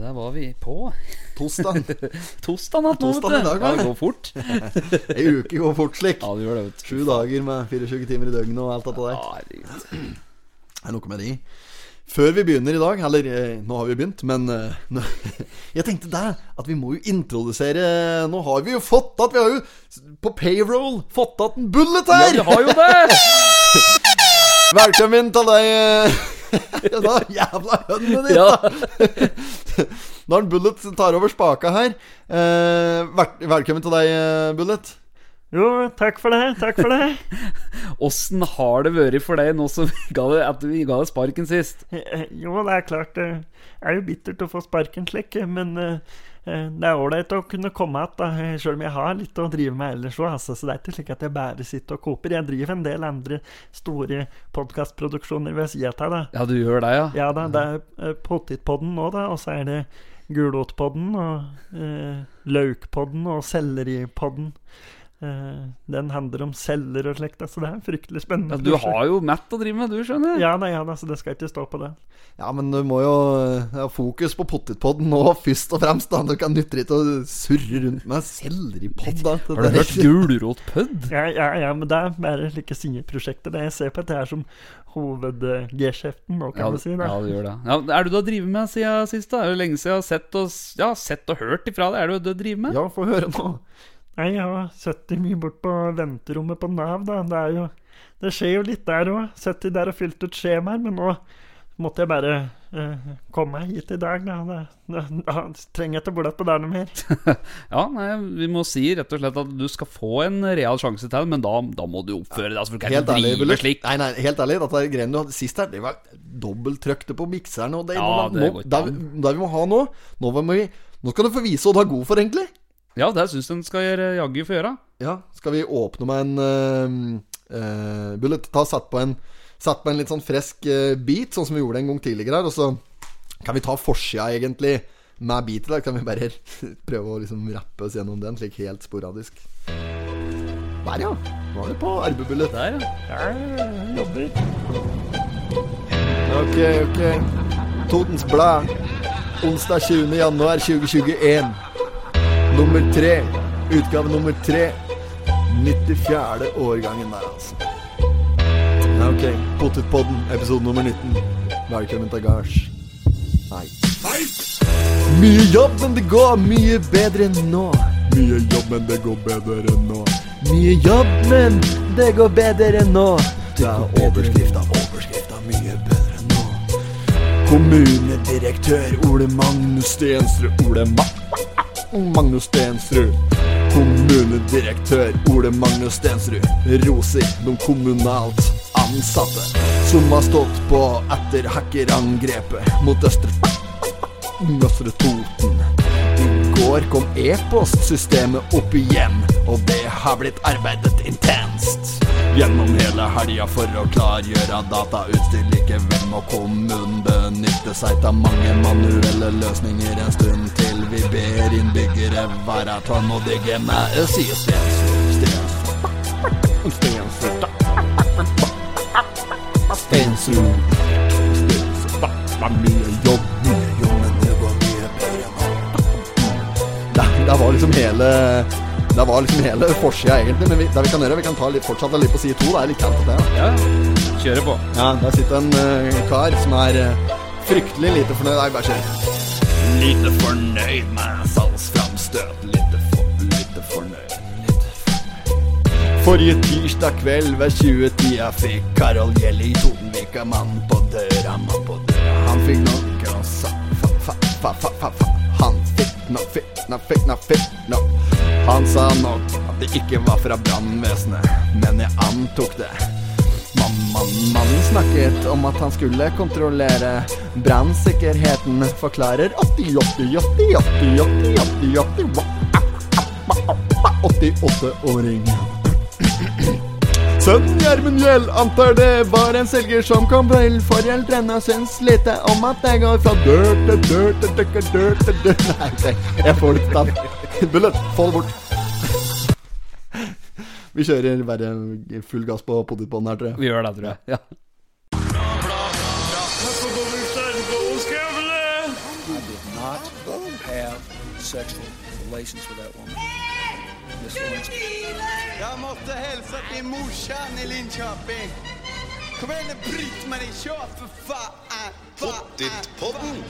Der var vi på. Tosdag. Tosdagen natt nå, Tosdagen i dag, ja. Det går fort. Ei uke går fort slik. Ja, det gjør det, vet du. Sju dager med 24 timer i døgnet og alt dette der. Ja, Det er noe med de. Før vi begynner i dag, eller eh, nå har vi begynt, men eh, nå, Jeg tenkte der at vi må jo introdusere Nå har vi jo fått at Vi har jo på payroll fått att en bullet her! Ja, vi har jo det! Velkommen til deg eh, Da jævla hønene ditt, Ja. da! Når en Bullet tar over spaka her eh, Velkommen til deg, eh, Bullet. Jo, takk for det. Takk for det. Åssen har det vært for deg nå som vi ga det, at vi ga deg sparken sist? Eh, Jo, det er klart det er jo bittert å få sparken slik, men eh, eh, det er ålreit å kunne komme igjen, sjøl om jeg har litt å drive med ellers òg. Altså, så det er ikke slik at jeg bare sitter og koper. Jeg driver en del andre store podkastproduksjoner ved sida av. Ja, du gjør det, ja? Ja da, det er eh, Potetpodden nå, da, og så er det Gulrotpodden og eh, Laukpodden og Selleripodden. Eh, den handler om celler og slikt, så det er fryktelig spennende. ja? Du har jo Matt å drive med, du, skjønner jeg. Ja nei, ja altså, det skal ikke stå på det. Ja, men du må jo eh, ha fokus på potetpodden nå, først og fremst. da Du kan nytte ikke å surre rundt med selleripod. i Det Har du hørt Gulrotpødd? Ja, ja, ja, men det er bare slike sideprosjekter. Det jeg ser på dette her som hoved-G-skjeften, nå kan Ja, du si. da. ja, du gjør det. Ja, er du du har drevet med siden sist? da? Er det lenge siden jeg har sett og, ja, sett og hørt ifra deg? Er det du driver med? Ja, få høre nå. Nei, jeg har sittet mye bort på venterommet på Nav, da. Det er jo Det skjer jo litt der òg. Sittet der og fylt ut skjemaer, men nå måtte jeg bare eh, komme meg hit i dag, da. Da, da, da trenger jeg ikke bort på der noe mer. Ja, nei, Vi må si rett og slett at du skal få en real sjanse til, men da, da må du oppføre deg. Altså, du kan Helt ikke drive ærlig, slik. Nei, nei, helt ærlig, dette greiene du hadde sist her, det var dobbelttrykte på mikseren. Og det, Ja, må, det må, det, det vi må ha nå Nå, må vi, nå skal du få vise hva du er god for, egentlig. Ja, det syns jeg den skal gjøre, jaggu få gjøre. Ja, Skal vi åpne med en uh, uh, Bullet, ta satt på en satt på en litt sånn frisk uh, beat, sånn som vi gjorde en gang tidligere her. Og så kan vi ta forsida, egentlig, med beatet. Da kan vi bare prøve å liksom rappe oss gjennom den, slik helt sporadisk. Der, ja. Nå er vi på arbeid, Bullet. Der, ja. Der, jobber. Ok, ok. Totens Blad. Onsdag 20. januar 2021. Nummer tre. Utgave nummer tre. 94. årgangen der, altså. Ja, ok. Potetpodden, episode nummer 19. Velkommen til gards. Nei. Mye jobb, men det går mye bedre enn nå. Mye jobb, men det går bedre enn nå. Mye jobb, men det går bedre enn nå. Det er overskrifta, overskrifta, mye bedre enn nå. Kommunedirektør Ole Magnus Stensrud. Ole Ma Magnus Stensrud. Kommunedirektør Ole Magnus Stensrud roser de kommunalt ansatte som har stått på etter hackerangrepet mot Østre Østre Toten. I går kom e-postsystemet opp igjen, og det har blitt arbeidet intenst. Gjennom hele helga for å klargjøre datautstyr. Likevel må kommunen benytte seg av mange manuelle løsninger en stund til vi ber innbyggere være tålmodige med å si Stensrud, mye jobb, mye jobb, men det går mye bedre nå. Det var liksom hele Det var liksom hele forsida, egentlig. Men vi, det vi kan gjøre, vi kan ta litt, fortsette litt på side to. Det er litt kaldt, det. Ja. ja. Kjøre på. Ja, der sitter en uh, kar som er uh, fryktelig lite fornøyd. Nei, bare kjør. Lite fornøyd med salgsframstøt. Lite, for, lite fornøyd. Lite fornøyd. Forrige tirsdag kveld ved 20-tida fikk Karol Gjelle i Totenvika mann på døra, mann på døra. Han fikk nok og sa fa, fa, fa, fa, fa, fa. Han fikk nok, fikk nok, fikk nok, fikk nok. Han sa nok at det ikke var fra brannvesenet, men jeg antok det. Mannen snakket om at han skulle kontrollere brannsikkerheten, forklarer 80, 80, 80, 80, 80, 80, 80, 88-åring. Sønnen Gjermund Gjell antar det var en selger som kom vel. Foreldrene syns lite om at det går fra dør til dør til dør til dør til dør Nei, jeg får det ikke. Bullet, få det bort. Vi kjører bare full gass på potetbånden her, tror jeg. Vi gjør det, tror jeg. Ja. Jag måste hälsa till morsan i Linköping. Kom igjen, bryt meg i kjøp, for faen! Pottitpodden.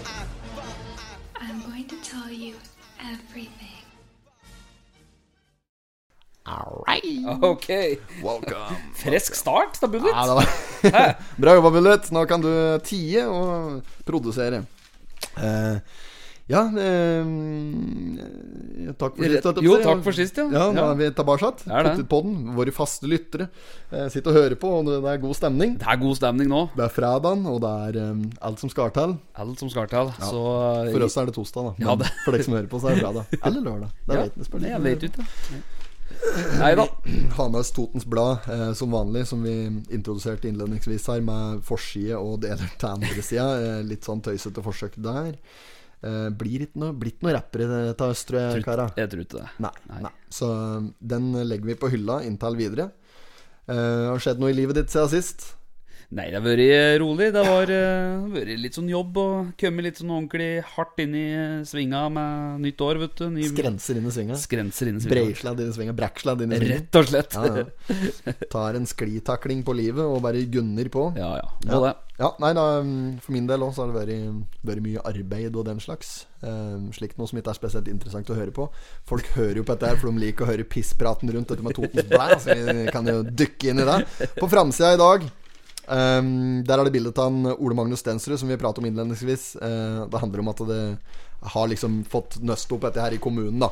I'm going to tell you everything. Ok. Welcome. Frisk start, da, Bullet. Ja, det var Bra jobba, Bullet. Nå kan du tie og produsere. Uh, ja uh, Takk for sist. jeg Jo, takk for sist, ja. Ja, nå Ja. er vi tilbake. Er. Puttet på den. Våre faste lyttere uh, sitter og hører på, og det er god stemning. Det er god stemning nå. Det er fredagen, og det er um, alt som skal til. Alt som skal til. Så For oss er det torsdag, da. Men Ja, det- for dere som hører på, så er det fredag. Eller lørdag. Det ja, vet det spør Det dere. jeg vet ikke. Nei da. Ha med oss Totens Blad eh, som vanlig, som vi introduserte innledningsvis her, med forside og deler til andre sida. Eh, litt sånn tøysete forsøk der. Eh, blir ikke noe, blitt noe rappere dette høst, tror jeg, kara. Jeg tror ikke det. Nei, Nei. nei. Så eh, den legger vi på hylla inntil videre. Eh, har skjedd noe i livet ditt siden sist? Nei, det har vært rolig. Det har eh, vært litt sånn jobb og kommet litt sånn ordentlig hardt inn i svinga med nytt år, vet du. Ny Skrenser inn i svinga. skrenser inn i svinga. Breisladd inn i svinga. Brekksledd inn i svinga. Rett og slett. Ja, ja. Tar en sklitakling på livet og bare gunner på. Ja, ja. Må det. Ja, nei da, mm, For min del så har det vært, vært mye arbeid og den slags. Eh, slikt noe som ikke er spesielt interessant å høre på. Folk hører jo på dette her, for de liker å høre pisspraten rundt dette med Totens Blæ. Så vi kan jo dykke inn i det. På framsida i dag eh, Der er det bilde av Ole Magnus Stensrud, som vi pratet om innledningsvis. Uh, det handler om at det har liksom fått nøst opp dette her i kommunen, da.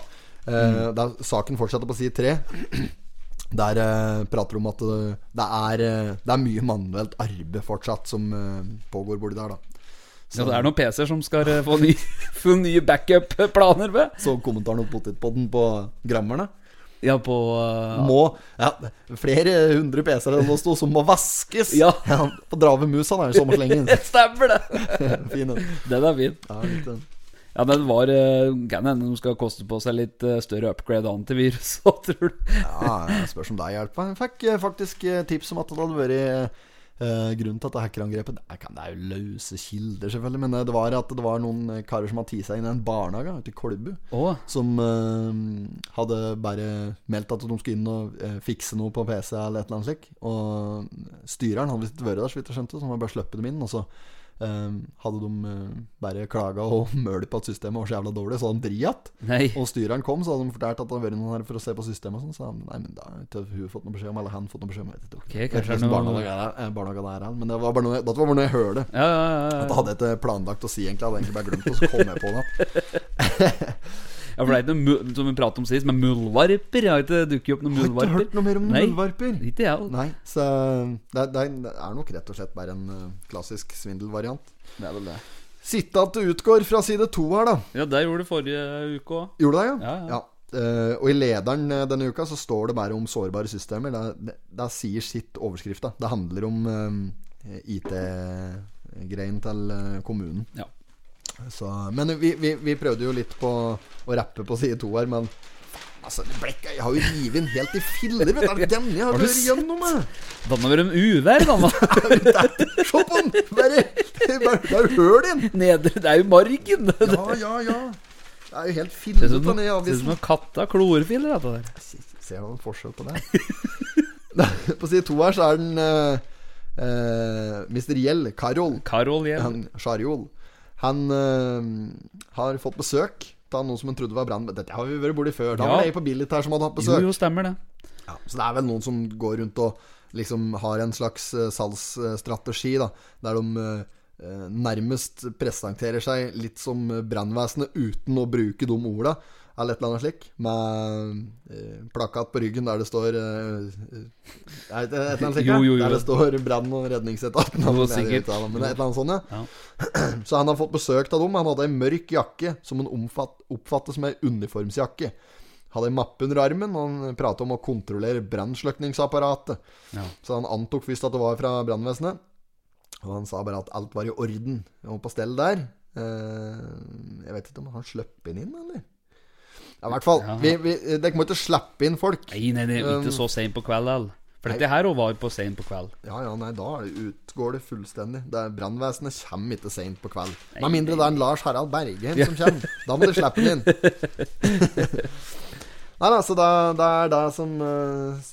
Eh, der saken fortsetter på side tre. Der uh, prater de om at det, det, er, det er mye manuelt arbeid fortsatt som pågår borti der, da. Ja, det er noen PC-er som skal få, ny, få nye backup-planer ved. Så kommentaren om potetpodden på grammerne. Ja, på eh, Må ja, Flere hundre PC-er enn det sto, som må vaskes. Ja. på Drave Mus han er jo sommerslengen. Stemmer det! fin den. Den er fin. Ja, litt, den. Ja, den var uh, Kan hende de skal koste på seg litt eh, større upgrade antivirus òg, tror du. ja, spørs om det hjelper. Jeg fikk eh, faktisk eh, tips om at det hadde vært eh, grunnen til at det hackerangrepet Det kan- det er jo løse kilder, selvfølgelig, men eh, det var at det var noen eh, karer som hadde tatt seg inn i en barnehage i Kolbu. oh. Som eh, hadde bare meldt at de skulle inn og eh, fikse noe på PC eller et eller annet slik. Og styreren hadde visst vært der, så vidt jeg skjønte, så han hadde bare sluppet dem inn. Og så hadde de eh, bare klaga og mølt på at systemet var så jævla dårlig, så hadde de dritt. nei. Og styreren kom, så hadde de fortalt at det hadde vært noen her for å se på systemet. Og sånn, så han, nei, men da har hun fått noe beskjed om, eller han fått noe beskjed om. Jeg vet ikke. Ok, kanskje ikke det er noe- er, eh, barnehage det er, han, men det var bare noe, var bare noe jeg hørte. Ja, ja, ja, At ja. jeg hadde ikke planlagt å si, egentlig. Jeg hadde egentlig bare glemt det, og så kom jeg på det. ja, for det er ikke noe som vi pratet om sist, men muldvarper. Jeg har ikke dukket opp noen Har ikke hørt noe mer om Nei. muldvarper. Ikke jeg. Nei, så det, det, det er nok rett og slett bare en eh, klassisk svindelvariant. Det er vel det. Sitte at det utgår fra side to her, da. Ja, det gjorde du forrige uke òg. Gjorde det, Ja, ja. Eh, og i lederen eh, denne uka så står det bare om sårbare systemer. Det, det, det sier sitt overskrifta. Det handler om uh, IT-greien til eh, kommunen. Ja. Så, men vi, vi, vi prøvde jo litt på å rappe på side to her, men Altså, det ble Jeg har jo revet inn helt i filler. Vet du, denne jeg har vært gjennom. jeg. Danna har vært en uvær, danna. Se på den! Bare, det bare- høl i den. Nedre Det er jo margen. Ja, ja, ja. Det er jo helt fillete som den avisen. ser ut som avisen. noen katta klorfiller, dette der. Ser du noen forskjell på det? på side to her så er den uh, Mr. Gjell, Karol, Karol Gjell. han, Sjarjol. Han eh, har fått besøk av noen som han trodde var brann... Dette har vi vært borti før. Da Ja. var det ei på Billit her som hadde hatt besøk. jo, jo, stemmer det. Ja, så det er vel noen som går rundt og liksom har en slags uh, salgsstrategi, da, der de uh, nærmest presenterer seg litt som brannvesenet uten å bruke de orda, eller et eller annet slik, med eh, plakat på ryggen der det står eh, eh, et, et eller annet slik, Jo, jo, jo. der det står brann- og redningsetaten. Jo, Men det er et eller annet sånt, ja. Ja. Så han har fått besøk av dem. Han hadde ei mørk jakke som han omfatt, oppfattet som ei uniformsjakke. Hadde ei mappe under armen, og han pratet om å kontrollere brannslukningsapparatet. Ja. Så han antok først at det var fra brannvesenet. Og han sa bare at alt var i orden og på stell der. Eh, jeg vet ikke om han slapp inn inn, eller? Ja, i hvert fall. Vi, vi, dere må ikke slippe inn folk. Nei, nei, Um, ikke så seint på kvelden. For dette her var på seint på kveld. Ja, ja, nei, da det utgår det fullstendig. Det Brannvesenet kommer ikke seint på kveld. Med mindre det er en Lars Harald Bergheim som kommer. Da må du slippe den inn. Nei, altså, det, det er det som uh,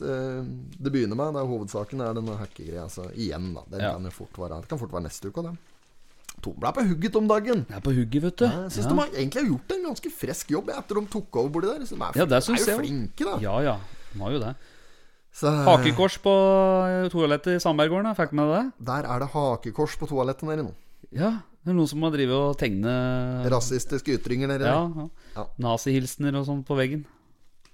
det begynner med. Det er Hovedsaken er denne hackegreia. Altså, igjen, da. Det, Ja. kan jo fort være, det kan fort være neste uke òg, det. Torbladet er på hugget om dagen. Jeg er på hugget, vet du. Jeg syns Ja. de har egentlig har gjort en ganske frisk jobb etter de tok over borti der. Så de er, Ja, det de er jo flinke, da. Ja ja, de har jo det. Så, Hakekors på eh, toalettet i Sandberggården, fikk du med det? Der er det hakekors på toalettet nede nå. Ja, det er noen som har drevet og tegnet Rasistiske ytringer nede ja, der. ja. Ja. Nazihilsener og sånn på veggen.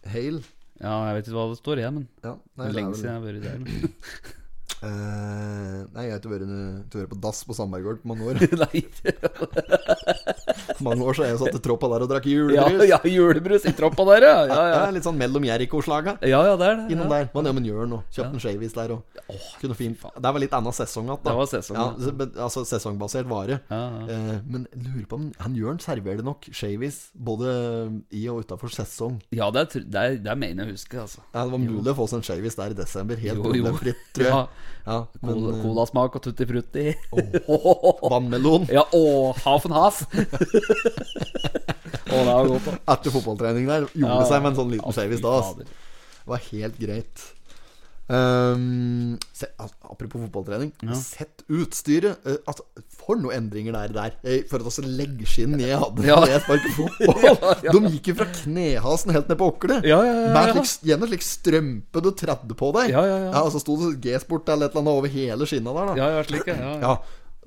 Hail. Ja, jeg vet ikke hva det står, jeg, men Ja, nei, det er lenge siden jeg har vært der. Eh, nei, jeg har ikke vært, på dass på Sandberggård på mange år. Nei. mange år så har jeg satt i troppa der og drakk julebrus. ja, julebrus i troppa der, ja. Ja, ja. Ja, litt sånn mellom Jeriko-slaga. ja, ja det er det. Innom Ja. der. Men ja, men gjør noe. Kjøpte en shavis der og kunne fint Det var litt annen sesong igjen, da. Det var sesong, ja. ja. Altså sesongbasert vare. Ja, ja. Eh, men lurer på om han Jørn serverer nok shavis både i og utafor sesong. Ja, det, er, det, er, det er mener jeg husker, altså. Ja, det var mulig å få seg en shavis der i desember, helt Jo, jo. problemfritt, tror jeg. Ja. Ja, men eh, colasmak og tutti frutti. vannmelon Ja, og half det etter fotballtrening der gjorde Ja, seg med en sånn liten shavis da. ass. Det var helt greit. Um, se, apropos fotballtrening. Sett utstyret. Uh, altså, for noen endringer det er der. Eh, For et legge leggskinn jeg hadde Ja. jeg. Ja, ja. De gikk jo fra knehasen helt ned på åklet. Ja, ja, ja, Med ja. slik, gjennom en slik strømpe du tredde på deg. Ja, ja, ja. og så sto det G-sport eller et eller annet over hele skinna der. da Ja, ja, slik, ja. ja. Ja,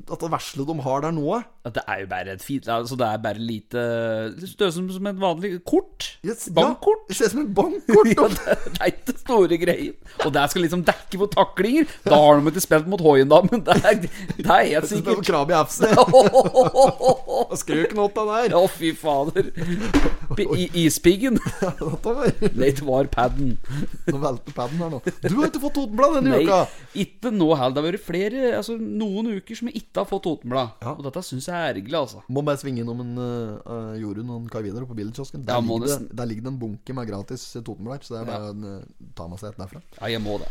At det vesle de har der nå At det er jo bare et fint Altså, det er bare lite Det ser ut som, et vanlig kort. Yes, Bankkort. Ja, det ser ut som et bankkort. Ja, det, det er ikke store greier. Og det skal liksom dekke på taklinger. Da har de ikke spilt mot Hoien, da, men det er, det er helt er sikkert. Krabi FC. Å, Skrøknotta der. fy fader. I, ispiggen. Late var paden. Nå velter paden her nå. Du har ikke fått Totenblad denne Nei, uka! ikke nå heller. Det har vært flere Altså noen uker som jeg ikke har fått Totenblad. Ja. Og dette syns jeg er altså. Må bare svinge innom en uh, Jorunn og en Kai Vidar på bilkiosken. Der, Ja, ligger det- der ligger det en bunke med gratis Totenblader, så det er bare å uh, ta med seg et derfra. Ja, jeg må det.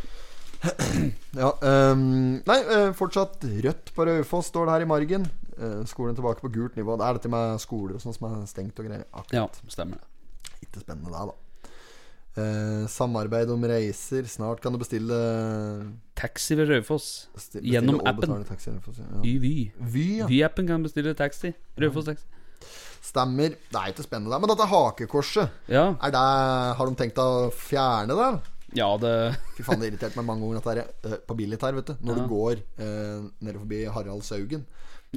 Ja, um, nei, eh, fortsatt rødt på Raufoss står det her i margen. Uh, skolen tilbake på gult nivå. Det er dette med skoler og sånn som er stengt og greier. Akkurat. Ja, stemmer det. Ikke spennende det, da. Eh, samarbeid om reiser. Snart kan du bestille Taxi ved Raufoss. Gjennom appen. taxi, Raufoss, ja. Y-Vy. Vy, ja. Vy-appen kan bestille taxi. Raufoss taxi. Stemmer. Det er ikke spennende. Men dette hakekorset, Ja. er det, har de tenkt å fjerne det? ja, det Fy faen, det irriterte meg mange ganger at det er eh, på billig her, vet du. Når Ja. du går eh, nede forbi Harald Saugen.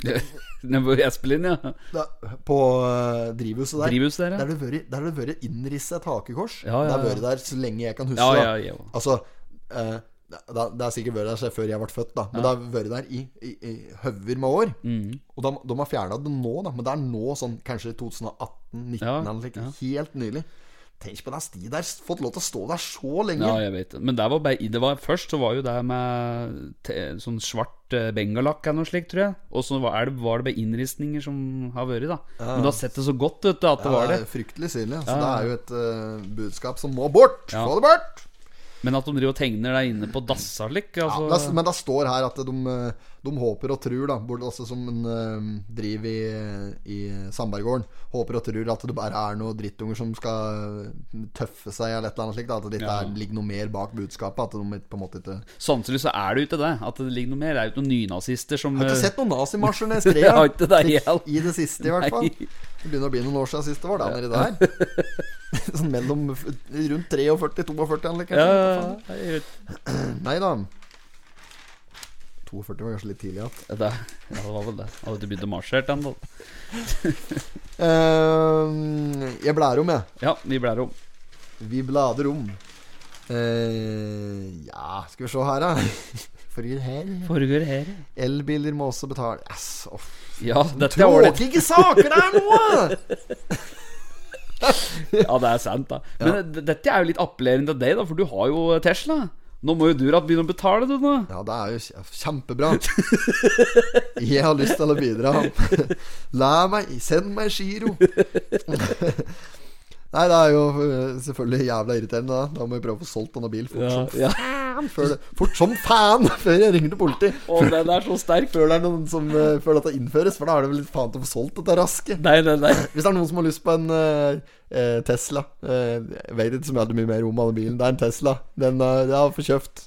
Nede på Espelin, ja. Da, på uh, drivhuset der. Drivhuset der, ja. Der har det vært- innrisset et hakekors. Ja, ja, Det har vært der så lenge jeg kan huske. Ja, ja, ja. Altså uh, det, har sikkert vært der før jeg ble født, da. Men det har vært der i, i, i hauger med år. Mm. Og de, de har fjerna det nå, da. Men det er nå sånn kanskje 2018-19 Ja, ja. Helt nylig. Tenk på den sti der. Fått lov til å stå der så lenge. Ja, jeg vet det. Men var bare, det var, først så var jo det med sånn svart eh, bengalakk eller noe slikt, tror jeg. Og så var, det, var det bare innristninger som har vært, da. Men du har sett det så godt, vet du, at det var det. Fryktelig synlig. Så Ja. det er jo et uh, budskap som må bort. Ja. Få det bort! Men at de driver og tegner der inne på dassa altså. Ja, det, men det står her at de, eh, de håper og tror, da altså som en eh, driver i, i Sandberggården, håper og tror at det bare er noen drittunger som skal tøffe seg, eller et eller annet slikt. At det Ja. er, ligger noe mer bak budskapet. At de på en måte ikke Samtidig så er det jo ikke det. At det ligger noe mer. Det er jo ikke noen nynazister som har ikke eh, sett noen nazimarsjer ned helt. I det siste, i hvert fall. Det begynner å bli noen år siden sist det var, der nedi der. sånn mellom rundt 43 og 42, eller kanskje. ja, ja, ja. Nei da. 42 var kanskje litt tidlig igjen. det, ja, det var vel det. Hadde du begynt å marsjere ennå? uh, jeg blærer om, jeg. Ja, vi blærer om. Vi blader om. Uh, ja, skal vi se her, da. Foregår her. Foregår her. Elbiler må også betale Yes, off. Ja, dette er ålreit. Tråkige saker det er nå! Ja, det er sant, da. Men ja. dette er jo litt appellerende til deg, da, for du har jo Tesla. Nå må jo du da begynne å betale, du, nå. Ja, det er jo kjempebra. Jeg har lyst til å bidra. La meg Send meg giro. Nei, det er jo øh, selvfølgelig jævla irriterende. Da Da må vi prøve å få solgt denne bilen fort Ja, som ja. faen. Før det, fort som faen! Før jeg ringer til politiet! Å, den er så sterk. Før det er noen som føler Før dette innføres. For da er det vel litt faen til å få solgt dette raske. Nei, nei, nei. Hvis det er noen som har lyst på en eh, Tesla eh, Jeg vet ikke så hadde mye mer om denne bilen. Det er en Tesla. Den uh, jeg har fått kjøpt.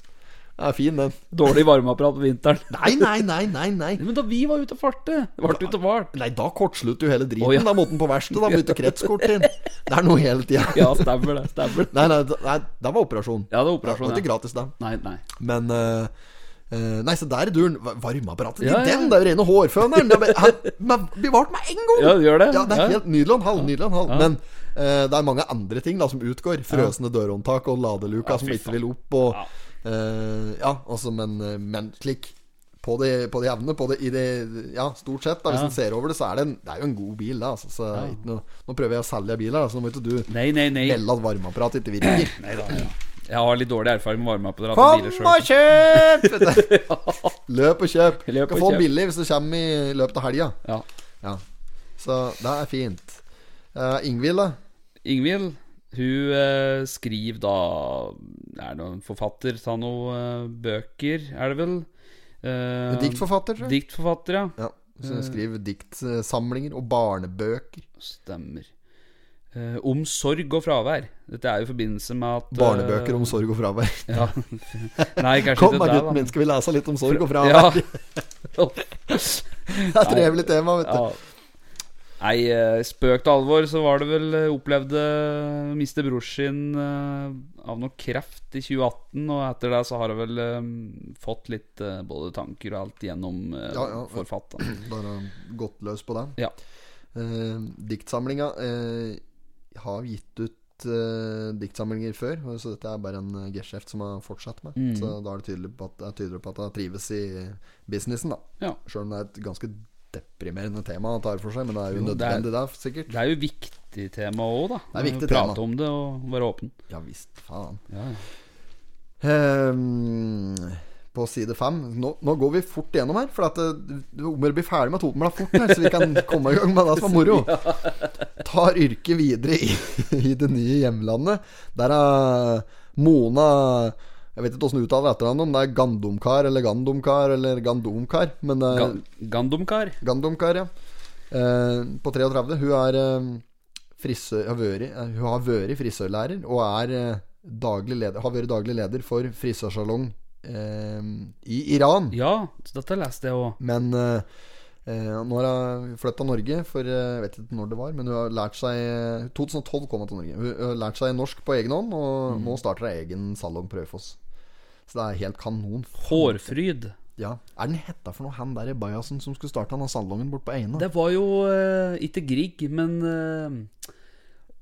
Er fin, den. Dårlig varmeapparat på vinteren. Nei, nei, nei, nei. nei Men da vi var ute og farte Det ble ute og vart. Nei, da kortslutter jo hele driten. Oh, ja. Da måtte den på verkstedet. Da bytte kretskort inn. Det er noe hele tida. Ja, stemmer det. Stemmer det. Nei, nei, det- nei, det var operasjon. Ja, det var Det var ikke gratis, da. Nei, nei. Men uh, Uh, Nei, så der er duren. Varmeapparatet Ja, ja. den! Det er jo rene hårføneren! Det er men Bevart med en gang! Ja, det gjør det. Ja, det er Ja. helt nydelig halv. Nydelig halv. Men uh, det er mange andre ting da som utgår. Frøsne dørhåndtak og ladeluka som ikke vil opp. Og, Ja. eh, ja, altså, men, eh, men slik på det, på det jevne, på det, i det Ja, stort sett, da, hvis Ja. en ser over det, så er det, en, det er jo en god bil. Da, altså, så ikke noe, nå prøver jeg å selge biler, så nå må ikke du Nei, nei, nei. melde at varmeapparatet ikke virker. nei da, ja. Jeg har litt dårlig erfaring med varmeapparat Kom og kjøp! Løp og kjøp. Løp kan få kjøp. billig hvis du kommer i løpet av helga. Ja. Ja. Så det er fint. Uh, Ingvild, da? Ingvild, hun eh, skriver da Er det noen forfatter Ta noen eh, bøker, er det vel? Eh, Diktforfatter, tror jeg. Diktforfatter, ja. Ja. Så hun skriver diktsamlinger og barnebøker. Stemmer. Eh, om sorg og fravær. Dette er jo i forbindelse med at eh, Barnebøker om sorg og fravær. Ja. Nei, kanskje Kom ikke det, min, da. skal vi lese litt om sorg og fravær? Ja. Det er et trevelig tema, vet du. ja. Nei, eh, spøk til alvor, så var det vel eh, Opplevde miste bror sin eh, av noe kreft i 2018. Og etter det så har jeg vel fått litt både tanker og alt gjennom uh, Ja, ja. forfatteren. Bare gått løs på det. Ja. Eh, diktsamlinga eh, har gitt ut eh, diktsamlinger før, så dette er bare en geskjeft som har fortsatt med. Mm. Så da er det tydelig på at, er tydelig på at jeg trives i businessen, da. Ja. Sjøl om det er et ganske deprimerende tema han tar for seg, men det er jo Jo, det er- nødvendig, det, sikkert. Det er jo viktig tema òg, da. Det er viktig Prate tema. om det og være åpen. Ja visst, faen. Ja, ja. Ehm, på side fem nå, nå går vi fort gjennom her, for at det, det må bli ferdig med Totenbladet fort her, så vi kan komme i gang med det som er moro. Tar yrket videre i, i det nye hjemlandet. Der er Mona Jeg vet ikke åssen du uttaler etternavnet, om det er Gandomkar eller Gandomkar eller Gandomkar. Men det er Gan Gandomkar. Gandomkar, ja. Eh, på 33. Hun er eh, frisør, har vært, eh, hun har vært frisørlærer og er eh, daglig leder, har vært daglig leder for frisørsalong eh, i Iran. Ja, dette leste jeg òg. Men eh, eh, nå har hun flytta Norge for eh, Jeg vet ikke når det var, men hun har lært seg 2012 kom hun til Norge. Hun har lært seg norsk på egen hånd, og nå starter hun egen salong på Raufoss. Så det er helt kanon. Hårfryd. Ja. Er den hetta for noe, han der i bajasen som skulle starte han av salongen bort på Eina? Det var jo uh, ikke Grieg, men uh,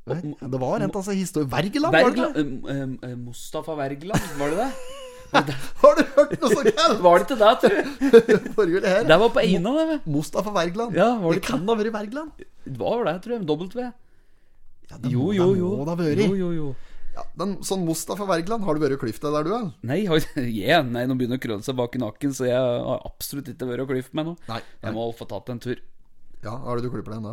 Nei, det var en altså, historie Wergeland, var det det? eh, eh, Mustafa Wergeland, var det det? Har du hørt noe så galt? Var det ikke det, tror jeg? Her. Det var på Eina, det. Mustafa Wergeland. Ja, var det det kan ha vært Wergeland? Det var det, tror jeg. W. Ja, det Jo, jo, jo. må det ha vært. Jo, jo, jo. Ja, den, sånn Mustafa Wergeland, har du vært i klyfta der, du, eller? Nei, yeah, nei, nå begynner det å krølle seg bak i nakken, så jeg har absolutt ikke vært og klyft meg nå. Nei, Jeg må få tatt en tur. Ja, Hva er det du klipper den da?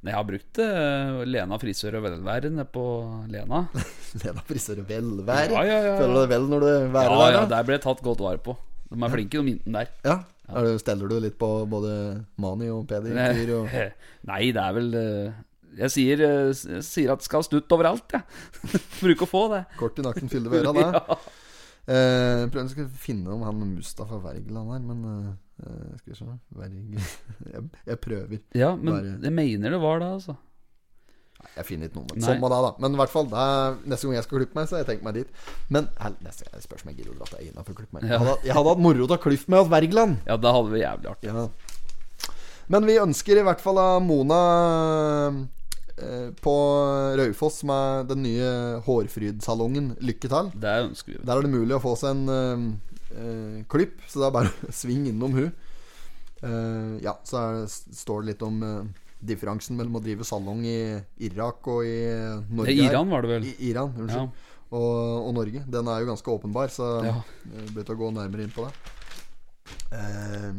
Nei, jeg har brukt uh, Lena frisør og velvære nede på Lena. Lena frisør og velvære. Ja, ja, ja, ja. Føler du deg vel når du Ja, værer ja, der? da? der ble jeg tatt godt vare på. De er flinke, de jentene der. Ja. Du, steller du litt på både Mani og Peder? Og... Nei, det er vel uh... Jeg sier, eh, jeg sier at det skal ha stutt overalt, jeg. Bruker å få det. Kort i nakken fyller øra, det. Eh, prøver å finne om han Mustafa Wergeland her, men eh, Skal vi se jeg, jeg prøver. Ja, men Bare- jeg mener det var det, altså. Jeg finner ikke noe. med Sånn det, da. Men i hvert fall, er, neste gang jeg skal klippe meg, så har jeg tenkt meg dit. Men hel, neste gang jeg spørs om jeg gidder å dra til Eina for å klippe meg. Ja. Jeg hadde, jeg hadde hatt moro til å klippe meg hos Wergeland. Ja, det hadde vært jævlig artig. Ja. Men vi ønsker i hvert fall av Mona eh, på Raufoss med den nye Hårfrydsalongen lykke til. Ønsker vi. Der er det mulig å få seg en eh, eh, klipp, så det er bare å svinge innom hun. Eh, ja, så er, står det litt om eh, differansen mellom å drive salong i Irak og i Norge. Det er. Iran, var det vel? I, Iran, unnskyld. Og, og Norge. Den er jo ganske åpenbar, så Ja. jeg bør å gå nærmere inn på det. Eh,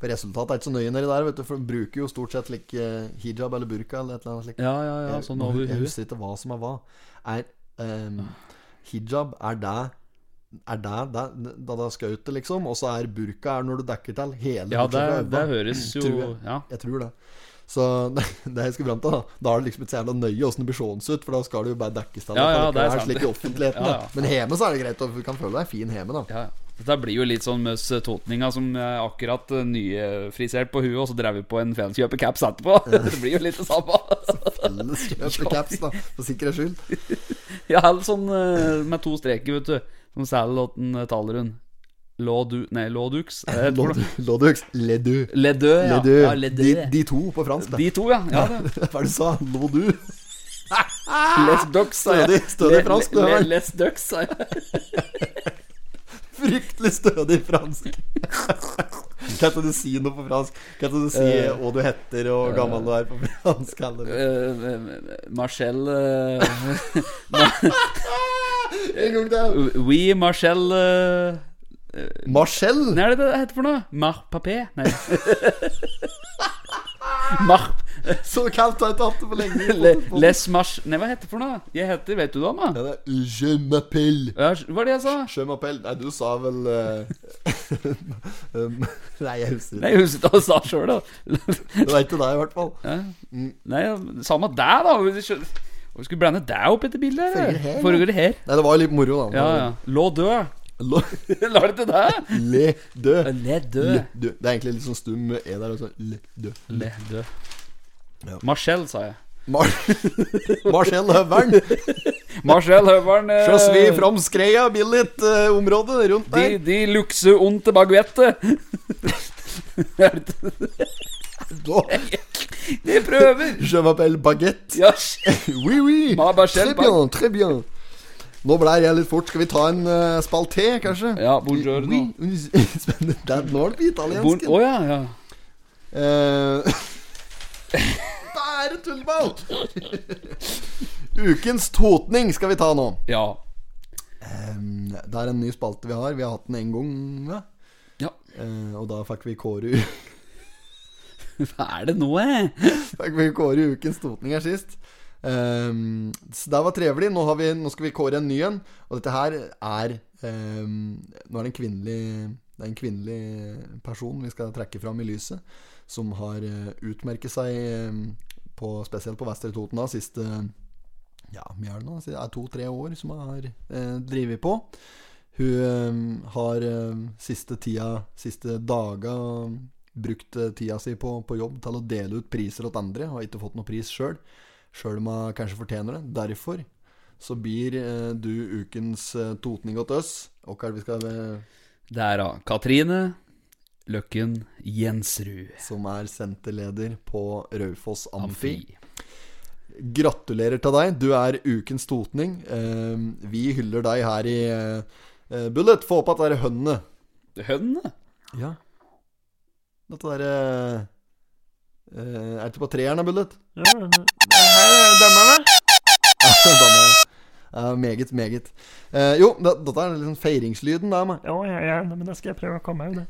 For resultatet er ikke så nøye nedi der, vet du, for de bruker jo stort sett like eh, hijab eller burka eller et eller annet slikt. Ja, ja, ja, sånn over Jeg husker ikke hva som er hva. Er ehm, hijab Er det Er det det- da det er det, liksom? Og så er burka er når du dekker til hele Ja, det, det høres jo jeg. Ja. Jeg tror det. Så det, det jeg skal fram til, da Da er det liksom ikke så jævla nøye åssen det blir seende ut, for da skal det jo bare dekkes til. Ja, ja, det er slik i offentligheten. Ja, ja. Men hjemme så er det greit, og du kan føle deg fin hjemme, da. Ja, ja. Dette blir jo litt sånn Møss Totninga som er akkurat eh, nyfrisert på huet, og så drev vi på en Felleskjøper caps etterpå. det blir jo litt det samme. Felles kjøpe caps, da, for sikkerhets skyld. ja, eller sånn eh, med to streker, vet du. Som Sælåten taler hun. Lodux Nei, Lodux. Eh. Lodux. Ledu. Ledu, ja. Ledu. ja ledu. De, de to på fransk, da. De to, ja. ja det. Hva er det du sa? Lodu? Les ducks, sa jeg. Stødig- fransk, du det. Les ducks, sa jeg. Fryktelig stødig fransk. Kan ikke du si noe på fransk? Kan ikke du si uh, hva du heter og hvor gammel du er på fransk? Eller? Eh, Marcel eh, En gang til. Oui, Marcel Marcel? Nei, det heter for noe? Mar papé? Nei. Mar Så kaldt har jeg ikke hatt det på lenge. le, Les Mars Nei, hva heter det for noe? Jeg heter Vet du det, da? Ja, det er Je m'appelle. Ja, hva var det jeg sa? Je m'appelle Nei, du sa vel uh, um, Nei, jeg husker Nei, jeg husker hva du sa sjøl, da. Det var ikke deg, i hvert fall. Ja. Nei, samme deg, da. Hvorfor skulle blande deg opp etter bildet? Foregår her, Foregår det her? Nei, det var jo litt moro, da. Ja, ja. Lå død. Lo- La det til deg? Le død. Le død. Det er egentlig litt sånn stum E der. Også. Le død. Le død. Ja. Marcel, sa jeg. Mar Marcel Høveren. Marcel Høveren eh, vi fram skreia, Billigt uh, område rundt der. de lukse onte Da, De prøver. Je m'appelle Baguette. Ja, Oui, oui. Très bien, très bien. Nå blei jeg litt fort. Skal vi ta en uh, spalté, kanskje? Ja, buongiorno. Oui. Spennende. Nå er det på italiensk. Å ja, ja. Eh, Bare tullball! Ukens totning skal vi ta nå. Ja. Um, det er en ny spalte vi har. Vi har hatt den én gang. Ja. ja. Uh, og da fikk vi kåre Hva er det nå, eh? Fikk vi kåre ukens totning her sist. Um, så det var trivelig. Nå, har vi, nå skal vi kåre en ny en. Og dette her er um, Nå er det en kvinnelig Det er en kvinnelig person vi skal trekke fram i lyset. Som har uh, utmerket seg um, på, spesielt på Vestre Toten da, siste Ja, to-tre år som hun har uh, drevet på. Hun um, har siste tida, siste daga brukt tida si på, på jobb til å dele ut priser til andre. Har ikke fått noen pris sjøl, sjøl om hun kanskje fortjener det. Derfor så blir du ukens totning åt oss. Hva er det vi skal Det er da Katrine Løkken Jensrud. Som er senterleder på Raufoss Amfi. Amfi. Gratulerer til deg. Du er ukens totning. Uh, vi hyller deg her i uh, uh, Bullet. Få opp at det er hønene. Hønene? Ja. Dette derre uh, Er det på treeren, da, Bullet? Ja, denne, er denne Ja, meget, meget. Eh, jo, dette er liksom feiringslyden der. Ja, ja, ja, men da skal jeg prøve å komme ut,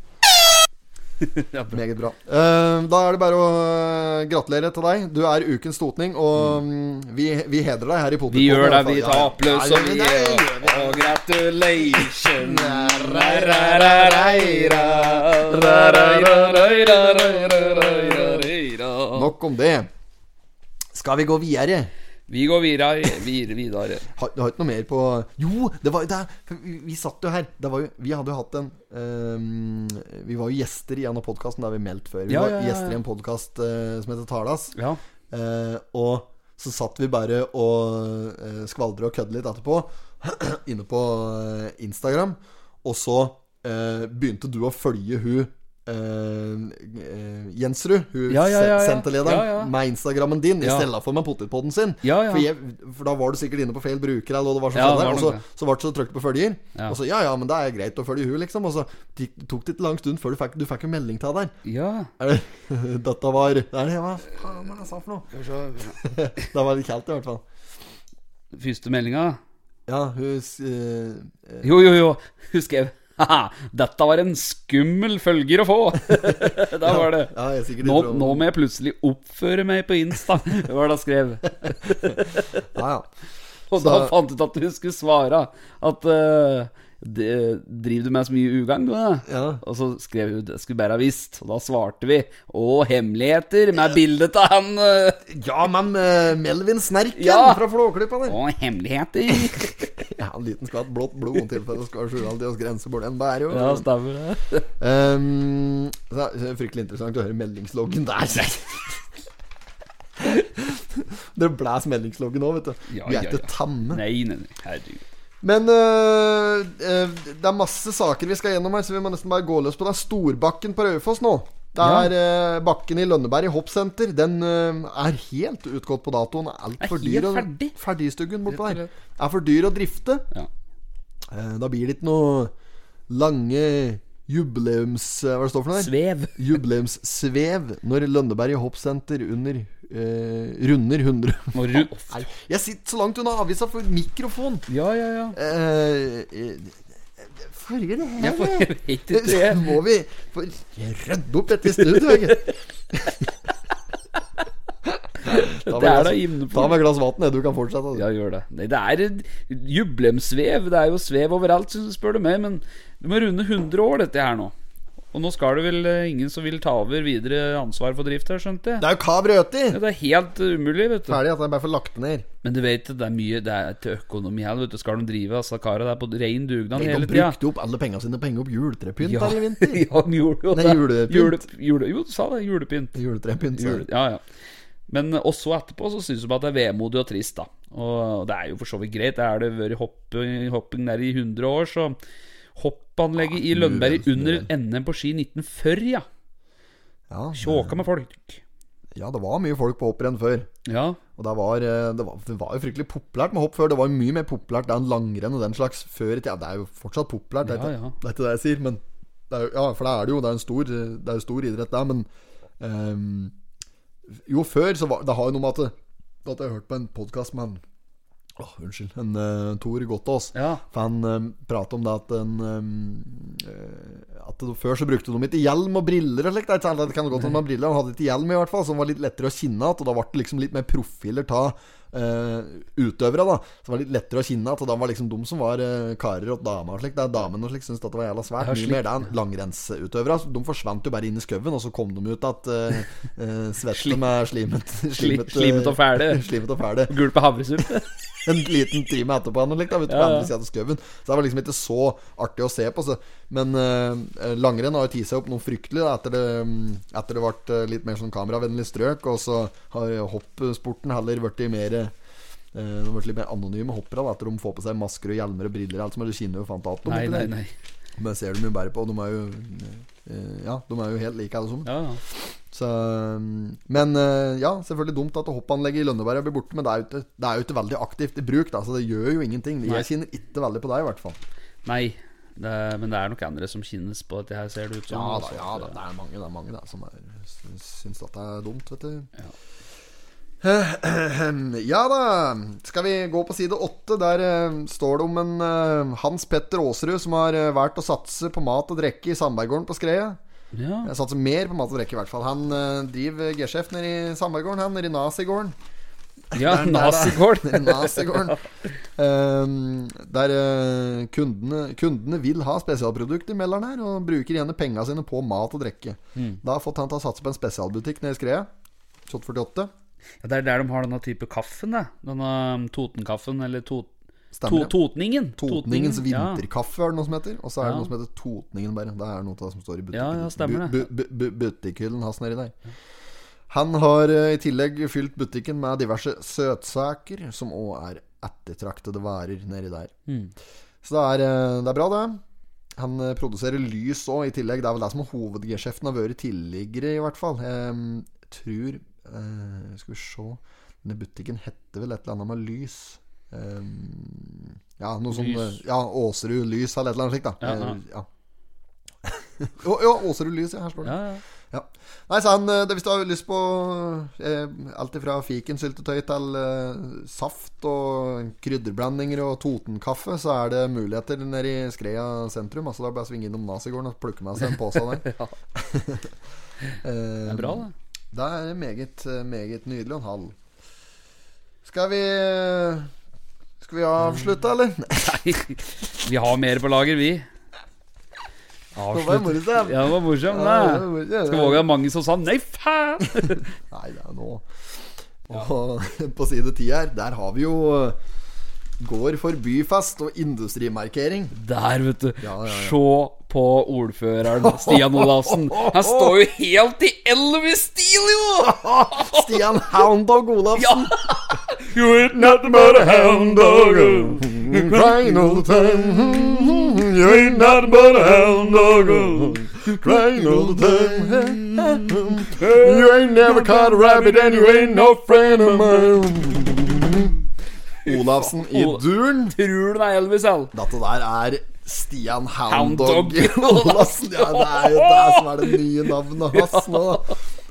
det. Meget bra. Uh, da er det bare å eh, gratulere til deg. Du er ukens totning, og mm, vi, vi hedrer deg her i Potetpodden. Vi gjør det, vi tar applaus og vi. Og gratulation Nok om det. Skal vi gå videre? Vi går videre, videre, videre. Har, du har ikke noe mer på Jo, det var jo det vi, vi satt jo her. Det var jo, vi hadde jo hatt en um, Vi var jo gjester i en av podkastene. det har vi meldt før. Vi Ja, var ja, ja, gjester i en podkast som heter Talas. Ja. Eh, og så satt vi bare og uh, skvaldra og kødde litt etterpå, inne på eh, Instagram. Og så eh, begynte du å følge hun eh, Jensrud, hun Ja, ja, ja, senterlederen, med Instagrammen din, Ja. i stedet for med potetpoden sin. For, jeg, for da var du sikkert inne på feil bruker, eller hva det var skjedde. Og så, så ble det så trykt på følger. Ja. Og så ja, ja, men det er greit å følge hun, liksom. Og så tok det ikke lang stund før du fikk, du fikk en melding til deg. ja. Er det, dette var Det hva faen var det jeg sa for noe? det var litt kaldt, i hvert fall. Første meldinga Ja, hun eh, Jo, jo, jo. Hun skrev dette var en skummel følger å få! da var det. Ja, er Nå, nå må jeg plutselig oppføre meg på Insta, det var det han skrev. Ja, ja. Og da fant jeg ut at du skulle svare at uh, det, Driver du med så mye ugagn, du? Ja. Og så skrev hun det skulle bare ha visst. Og da svarte vi Å, hemmeligheter med bildet av han uh... ja, men uh, Melvin Snerken Ja. fra Flåklypa der. Å, hemmeligheter. En liten skvatt blått blod i tilfelle skal skjule oss grenser bort en bærer. jo. ja, stemmer det. Um, så fryktelig interessant å høre meldingsloggen der. Dere blæs meldingsloggen nå, vet du. Ja, Vi er ja, ikke ja. tamme. Nei, nei, nei. Herregud. Men øh, øh, det er masse saker vi skal gjennom her, så vi må nesten bare gå løs på det. Storbakken på Raufoss nå. Det er ja. bakken i Lønneberg i hoppsenter. Den øh, er helt utgått på datoen. Er altfor dyr. å- ferdig. Ferdigstuggen bortpå der. Er for dyr å drifte. Ja. Eh, da blir det ikke noe lange jubileums... eh, Hva det står for noe der? Svev. Jubileumssvev når Lønneberg hoppsenter under eh, runder 100 Nei, Jeg sitter så langt unna avisa for mikrofon. Ja, ja, ja. Eh, det her ja, for jeg vet ikke, det. må vi få rydde opp dette studioet, studio. ikke? Ta med glass- da Ta med glass vann, du kan fortsette. Ja, gjør det. Nei, det er et. Det er jo svev overalt, spør du meg. Men du må runde 100 år, dette her nå. Og nå skal det vel eh, ingen som vil ta over videre ansvar for drift her, skjønte jeg. Det er jo Kav Ja, det er helt uh, umulig, vet du. Ferdig at jeg bare får lagt det ned. Men du vet, det er mye Det er til økonomi her, vet du. Skal de drive altså, kara der på rein dugnad hele tida? De brukte opp alle pengene sine på å opp juletrepynt Ja, i vinter. ja, de gjorde jo Nei, det. julepynt. Jule, jule, jo, du sa det. Julepynt. Juletrepynt. sa Jule, ja, ja. Men eh, også etterpå så syns de at det er vemodig og trist, da. Og det er jo for så vidt greit. Det er det vært hopping, hopping der i 100 år, så Hoppanlegget i Lønneberg under NM på ski 1940, ja. Ja, Tjåka med folk. ja, det var mye folk på hopprenn før. Ja. Og det var, eh, det, var, det var jo fryktelig populært med hopp før. Det var jo mye mer populært enn langrenn og den slags før i tida. Det er jo fortsatt populært, det er, Ja, ikke, ja. det er ikke det jeg sier. Men er ja, for det er det jo. Det er en stor, det er jo stor idrett, det. Men um, jo, før så var Det har jo noe med at, at jeg har hørt på en podkast med en Åh, unnskyld. En uh, Tor Gottaas. Ja. For han um, prater om det at en um, eh, At det, Før så brukte de ikke hjelm og briller og slikt. Det er kan godt hende de briller, de hadde ikke hjelm i hvert fall, som var litt lettere å kinne igjen. Og da ble det liksom litt mer profiler av uh, utøvere, da. Så det var litt lettere å kinne igjen. de var liksom de som var uh, karer og damer og slik. Det er damene og slik syntes at det var jævla svært. Mye mer det enn langrennsutøvere. Altså, De forsvant jo bare inn i skauen, og så kom de ut at uh, uh, svette med slimet Slimet, slimet og fæle. slimet og fæle Gulpe havresuppe. en liten time etterpå han, like, da, vet du, Ja, på ja. andre av skauen. Så det var liksom ikke så artig å se på. Så. Men uh, langrenn har jo tatt seg opp noe fryktelig da, etter det, etter det ble eh, litt mer sånn kameravennlig strøk. Og så har hoppsporten heller blitt mer eh, De har vært litt mer anonyme hoppere da, etter de får på seg masker og hjelmer og briller. Alt som er, du kjenner jo fant Nei, nei, nei. Men ser dem jo bare på. De er jo eh, Ja, de er jo helt like alle sammen. Ja, ja. Så, um, men ja, selvfølgelig dumt at hoppanlegget i Lønneberg blir borte. Men det er jo ikke, det er jo ikke veldig aktivt i bruk, da, så det gjør jo ingenting. Jeg kjenner ikke veldig på deg, i hvert fall. Nei. Det er, men det er nok andre som kinnes på dette her, ser det ut som. Ja da, ja, da, det er mange, det er mange da, som syns, syns at det er dumt, vet du. Ja. Ja da. Skal vi gå på side åtte? Der eh, står det om en eh, Hans Petter Aasrud som har eh, valgt å satse på mat og drikke i Sandberggården på Skreia. Ja. Jeg satser mer på mat og drikke, i hvert fall. Han driver G-sjef nede i Sandberggården, han, nede i Nazigården. ja Nazigården. Nazigården. Ehm, der kundene, kundene vil ha spesialprodukter, melder han her, og bruker gjerne penga sine på mat og drikke. Mm. Da har fått han til å satse på en spesialbutikk nede i Skreia. Shot 48. Ja, det er der de har denne type kaffen, Da. Denne um, Totenkaffen, eller to, to. Totningen. Totningens vinterkaffe er det noe som heter. Og så er det Ja. noe som heter Totningen, bare. Det er noe av det som står i Ja, ja, bu- bu- butikkhyllen hans nedi der. Han har eh, i tillegg fylt butikken med diverse søtsaker, som òg er ettertraktede værer nedi der. Mm. Så det er, eh, det er bra, det. Han eh, produserer lys òg, i tillegg. Det er vel det som er hovedgeskjeften har vært tidligere, i hvert fall. Jeg tror eh, Skal vi se Denne butikken heter vel et eller annet med lys. Eh, ja, noe sånn eh, Ja, Åserud Lys eller et eller annet slikt, da. Ja, ja. Eh, ja. jo, Åserud Lys, ja, her står det. Ja, ja. Ja. Nei, han, eh, det, hvis du har lyst på eh, alt fra fikensyltetøy til eh, saft og krydderblandinger og Totenkaffe, så er det muligheter nede i Skreia sentrum. Altså Det er bare å svinge innom Nazigården og plukke med seg en pose der. Det er bra, det. Det er meget, eh, meget nydelig og en halv. Skal vi Skal vi avslutte, eller? Nei, vi har mer på lager, vi. Det var morsomt. Ja, det var morsomt. Ja, det det. var morsomt. Skal våge det er mange som sa nei, faen! Nei, det er nå Og på side 10 her, der har vi jo eh, Går for byfest og industrimarkering. Der, vet du. Ja, ja, ja. Se på ordføreren Stian Olavsen. Han står jo helt i Elvis-stil, jo! Stian Hound Dog Olavsen. You ain't nothing but a hound dog. Crying all the time. You ain't nothing but a hound dog. Crying all the time. You ain't never caught a rabbit, and you ain't no friend of mine. Olavsen i duren. Tror du det er Elvis, Al? Dette der er Stian Hound Houndog Dog Ja, det er jo det som er det nye navnet hans nå.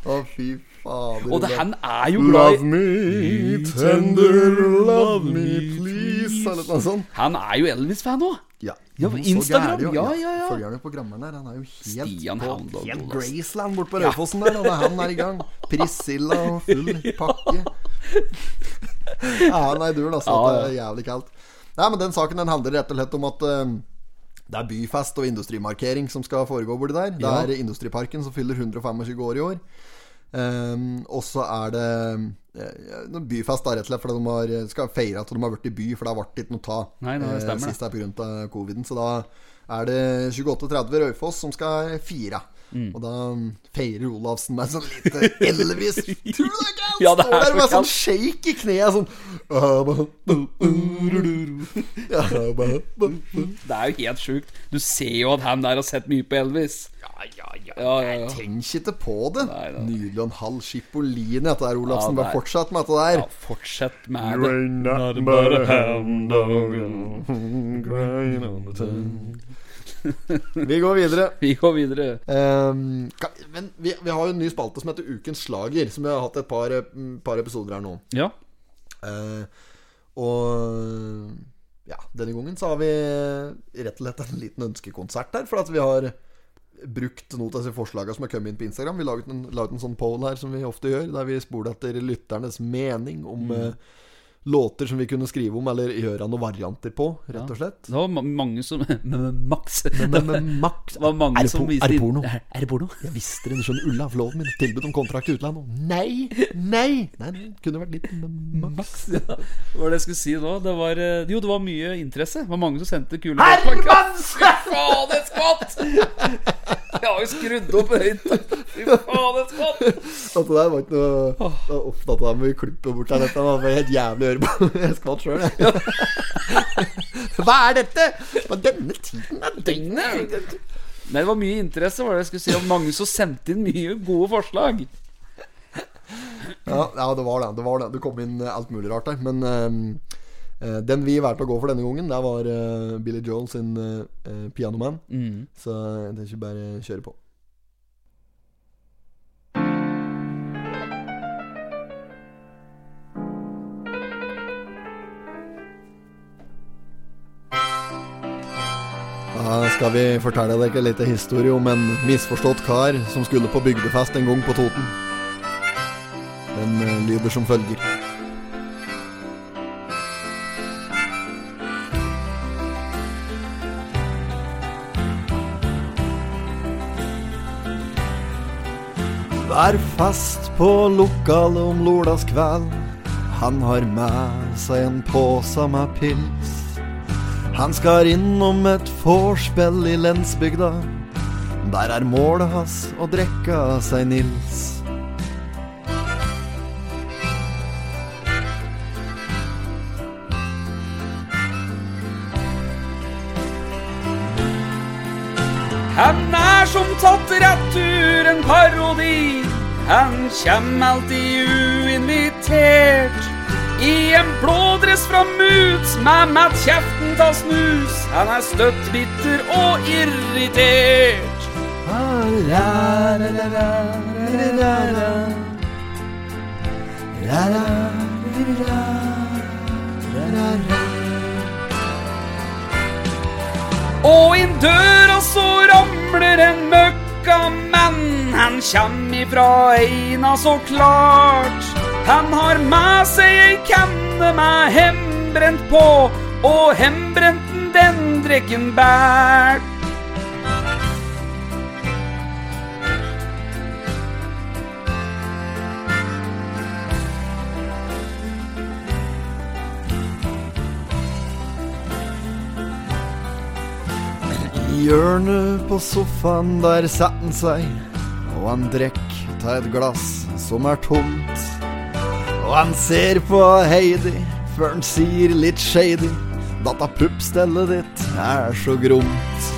Å, fy fader. Og det, han er jo glad Love me tender, love me please, eller noe sånt. Han er jo Elvis-fan òg. Ja, Ja, Instagram, jo. ja, ja, ja. Følger han jo på grammeren der. Han er jo helt Stian på Houndog helt Graceland bort på Raufossen der. Og det er han er i gang. Priscilla og full pakke. Ja, han er i duren, altså. Det er jævlig kaldt. Nei, men den saken den handler rett og slett om at eh, det er byfest og industrimarkering som skal foregå borti der. Det Ja. er Industriparken som fyller 125 år i år. Um, og så er det uh, byfest da, rett og slett fordi de har, skal feire at de har vært i by, for det har vært ikke noe ta Nei, det stemmer uh, sist er pga. coviden. Så da er det 28.30 Raufoss som skal fire. Mm. Og da feirer Olavsen meg sånn lite Elvis. Tror du det ikke? Han Ja, det står er der med sånn shake i kneet. Sånn Det er jo helt sjukt. Du ser jo at han der har sett mye på Elvis. Ja, ja, ja. Tenk ikke på det. Nei, nei. Nydelig og en halv chipoline dette der, Olavsen. Ja, Bare fortsett med dette der. Ja, fortsett med det. Not but a hound dog all the time. Vi går videre. Vi går videre. um, kan, men vi, vi har jo en ny spalte som heter Ukens slager, som vi har hatt et par, mm, par episoder her nå. Ja. uh, og ja, denne gangen så har vi rett og slett en liten ønskekonsert her, for at vi har brukt noen av disse forslagene som har kommet inn på Instagram. Vi laget en, laget en sånn poll her som vi ofte gjør, der vi spoler etter lytternes mening om eh, låter som vi kunne skrive om, eller gjøre noen varianter på, rett og slett. Det var ma- mange som Max. Det Max var mange er, det som viste er det porno? Er, er det porno? Jeg visste det, du skjønner. Ulla, forloven min. Tilbud om kontrakt i utlandet. Nei! Nei! Nei, det kunne vært litt Max. Max, ja. Hva var det jeg skulle si nå? Det var, eh, jo, det var mye interesse. Det var mange som sendte kule Herman! Fy faen, et skvatt! Jeg har jo skrudd opp høyt. Fy faen, et skvatt! Dette der var ikke noe Det var ofte at det der må vi klippe bort der. Dette var helt jævlig å høre på. Jeg skvatt sjøl, jeg. Hva er dette? På denne tiden av døgnet? Nei, det var mye interesse, var det jeg skulle si. Og mange som sendte inn mye gode forslag. Ja, ja, det var det. Det var det Det kom inn eh, alt mulig rart der. Men eh, den vi valgte å gå for denne gangen, det var eh, Billy Joel sin eh, eh, 'Pianoman'. Så jeg tenker bare kjøre på. Da skal vi fortelle deg en liten historie om en misforstått kar som skulle på bygdefest en gang på Toten. Den eh, lyder som følger. Vær fast på lokalet om lørdagskveld. Han har med seg en pose med pils. Han skal innom et vorspiel i lensbygda. Der er målet hans å drikke seg Nils. Han kjem alltid uinvitert. I en blådress fra Moods med mattkjeften ta snus. Han er støtt bitter og irritert. Og inn døra så ramler en møkkamann. Han kjem ifra Eina så klart. Han har med seg ei kanne med hembrent på, og hembrenten den drikken bært. I hjørnet på sofaen der setter han seg, og han drikker ta et glass som er tomt. Og han ser på Heidi før han sier litt shady, dette puppstellet ditt er så gromt.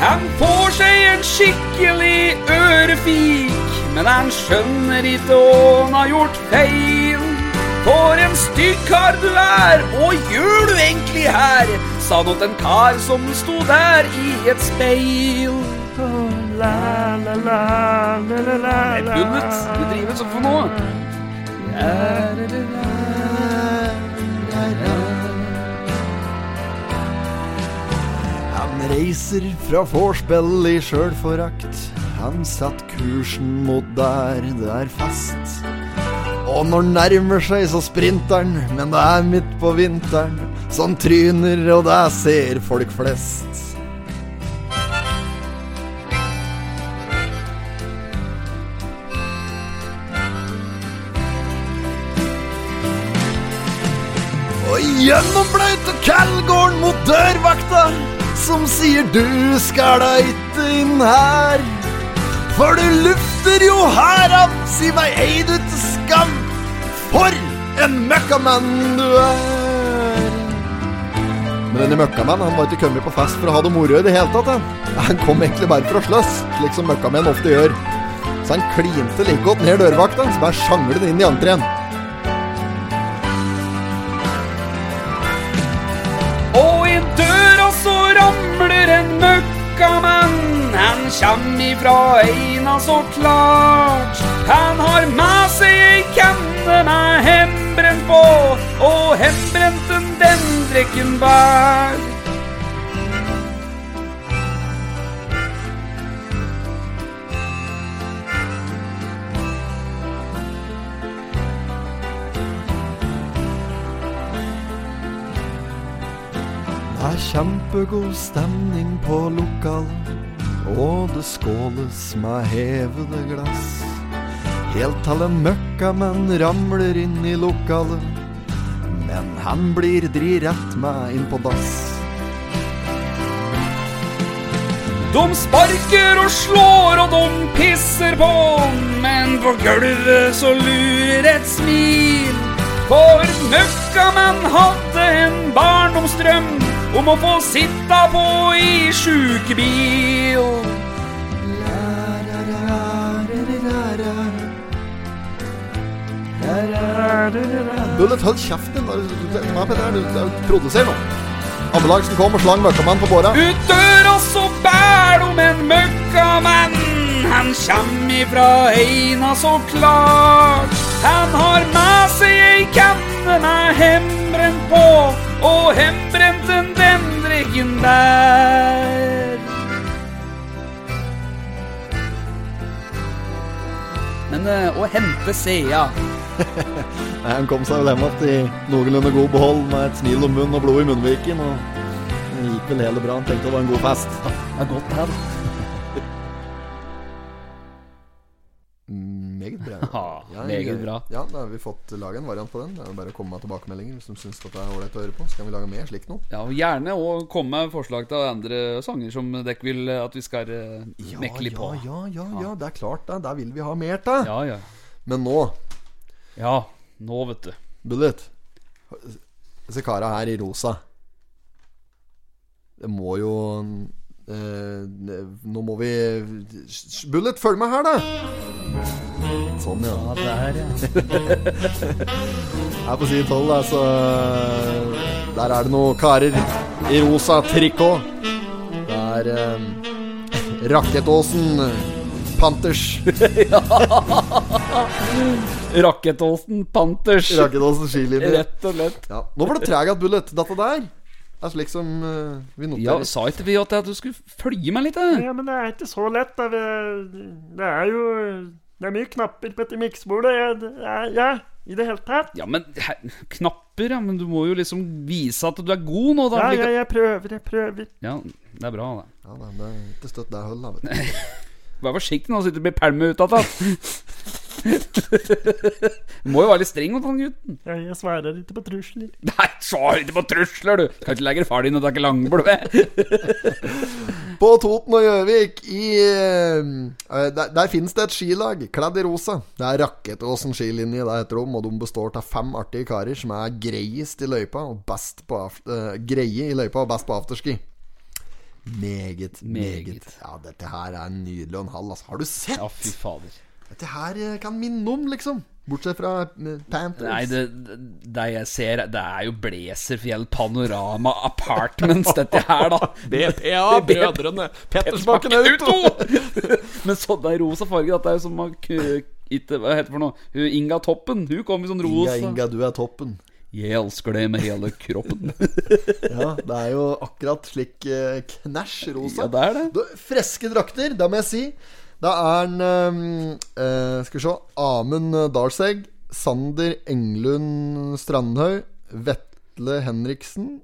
Han får seg en skikkelig ørefik, men han skjønner ikke å han har gjort feil. For en stygg kar du er, og gjør du egentlig her? Sa nåt en kar som sto der i et speil. La, la, la, la, la, la, la. Bundet, du driver sånn for noe. Han reiser fra vorspiel i sjølforakt. Han satt kursen mot der det er fast. Og når nærmer seg, så sprinteren, men det er midt på vinteren. Sånn tryner, og det ser folk flest. Og gjennom blaute Kalgården mot dørvakta, som sier du skal da ikke inn her. For du lufter jo hæran, si meg ei du til skam. For en møkkamann du er. Men denne møkkamannen han var ikke kommet på fest for å ha det moro i det hele tatt. Han, han kom egentlig bare for å slåss, slik som møkkamenn ofte gjør. Så han klinte like godt ned dørvakta, så bare sjanglet inn i entreen. Og i døra så ramler en møkkamann. Han kjem ifra Eina så klart. Han har med seg ei kanne meg hembrent på, og hembrenten den drikken bær. Det er kjempegod stemning på lokalet, og det skåles med hevede glass. Helt til en møkkamann ramler inn i lokalet, men han blir dri rett med inn på dass. De sparker og slår og de pisser på, men på gulvet så lurer et smil. For møkkamann hadde en barndomsdrøm om å få sitte på i sjukebil. Bullet, hold kjeften! Du produserer nå. Ambulansen kom og slang møkkamann på båra. Ut døra så bærer om en møkkamann. Han kjem ifra Eina så klart. Han har med seg ei kanne med hembrent på, og hembrenten den drikken der. Men eh, å hente Sea Han kom seg vel hjem igjen i noenlunde god behold med et smil om munnen og blod i munnviken. Og det gikk vel hele bra. Han tenkte det var en god fest. Det er godt her. Meget bra. Ja, meget bra. Ja, da har vi fått lage en variant på den. Det er jo bare å komme med tilbakemeldinger hvis de syns det er ålreit å høre på. Så kan vi lage mer slikt nå. Ja, og Gjerne òg komme med forslag til andre sanger som dere vil at vi skal uh, mekke litt på. ja, ja, ja, ja. Det er klart, det. Der vil vi ha mer til. Ja, ja. Men nå, Ja, nå, vet du. Bullet Disse kara her i rosa Det må jo eh, Nå må vi Bullet, følg med her, da! Sånn, ja. Ja, der, ja. Her på side 12, da, så Der er det noen karer i rosa trikot. Det er eh, Rakketåsen Panthers. Rakketåsen Panthers. Rakketåsen skilinje. Rett og slett. Ja. Nå var det treg at bullet. Dette der er slik som uh, vi Ja. Sa ikke vi at du skulle følge meg litt? Ja, men det er ikke så lett. Da. Det er jo Det er mye knapper på dette miksebordet. Ja, Ja, i det hele tatt. Ja, men Knapper, ja. Men du må jo liksom vise at du er god nå, da. Ja, ja, jeg prøver, jeg prøver. ja det er bra, det. Ja, det det er ikke støtt det holdet, vet du. Vær forsiktig nå, så ikke blir pælma ut av det. Du må jo være litt streng mot han gutten. Ja, jeg svarer ikke på trusler. Nei, svar ikke på trusler, du! Kan ikke legge far din og takke langblod. På Toten og Gjøvik i uh, Der, der finnes det et skilag kledd i rosa. Det er Rakketåsen skilinje det heter de, og de består av fem artige karer som er greiest i løypa og best på eh, greie i løypa og best på afterski. Meget, meget. Meget. Ja, dette her er nydelig og en halv. Altså. Har du sett? Ja, fy fader. Dette her eh, kan minne om, liksom. Bortsett fra eh, Panthers. Nei, det, det- det jeg ser, det er jo Blazerfjell Panorama Apartments, dette her, da. BPA, brødrene Pettersbakken Auto! Men sånn det er rosa farge, dette er jo som ikke, Hva heter det for noe? Inga Toppen, hun kom i sånn Inga. Inga, du er toppen. Jeg elsker det med hele kroppen. Ja, det er jo akkurat slik eh, knæsj rosa. Ja, det er det. Du, freske drakter, det må jeg si. Da er han eh, eh, Skal vi se Amund Dalsegg, Sander Englund Strandhaug, Vetle Henriksen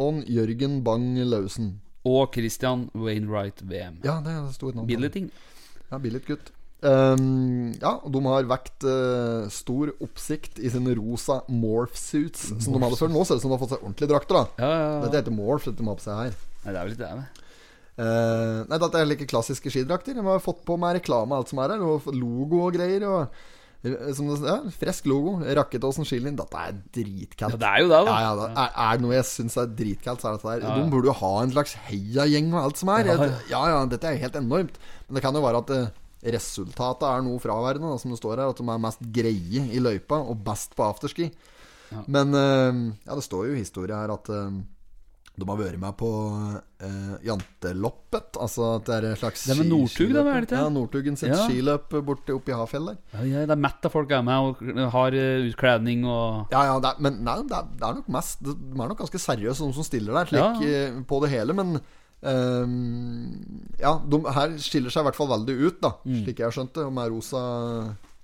og Jørgen Bang Lausen. Og Christian Wainwright VM. Ja, det er store navn. Billig ting. Ja, billig Ehm, ja, de har vekt uh, stor oppsikt i sine rosa morph suits som de hadde før. Nå ser det ut som de har fått seg ordentlige drakter. da Ja, ja. Dette heter morph, dette de har på seg her. Nei, det er vel ikke det. det. Uh, nei, dette er like klassiske skidrakter. De har fått på med reklame alt som er her. Og logo og greier. Og, eh, som det, ja, Fresk logo. Rakketåsen skilin. Dette er dritkaldt. Ja, det er jo det, da. Ja, ja, det er, er det noe jeg syns er dritkaldt, så er dette der. De burde jo ha en slags heiagjeng og alt som er. Ja, ja. Ja, ja, dette er jo helt enormt. Men det kan jo være at eh, resultatet er noe fraværende, da, som det står her. At de er mest greie i løypa og best på afterski. Men eh, ja, det står jo i historie her at eh, de har vært med på eh, Janteloppet. Altså at det er et slags Det er med Northug, da, er det ikke? Ja, Northugen sitt Ja. skiløp borte oppe i Hafjell der. Ja, ja, det er mett av folk er med og har eh, utkledning og Ja, ja, det er, men nei, det er, det er nok mest De er nok ganske seriøse, de som stiller der, slik Ja. på det hele. Men ja, de her skiller seg i hvert fall veldig ut, da. Mm. Slik jeg har skjønt det. Med rosa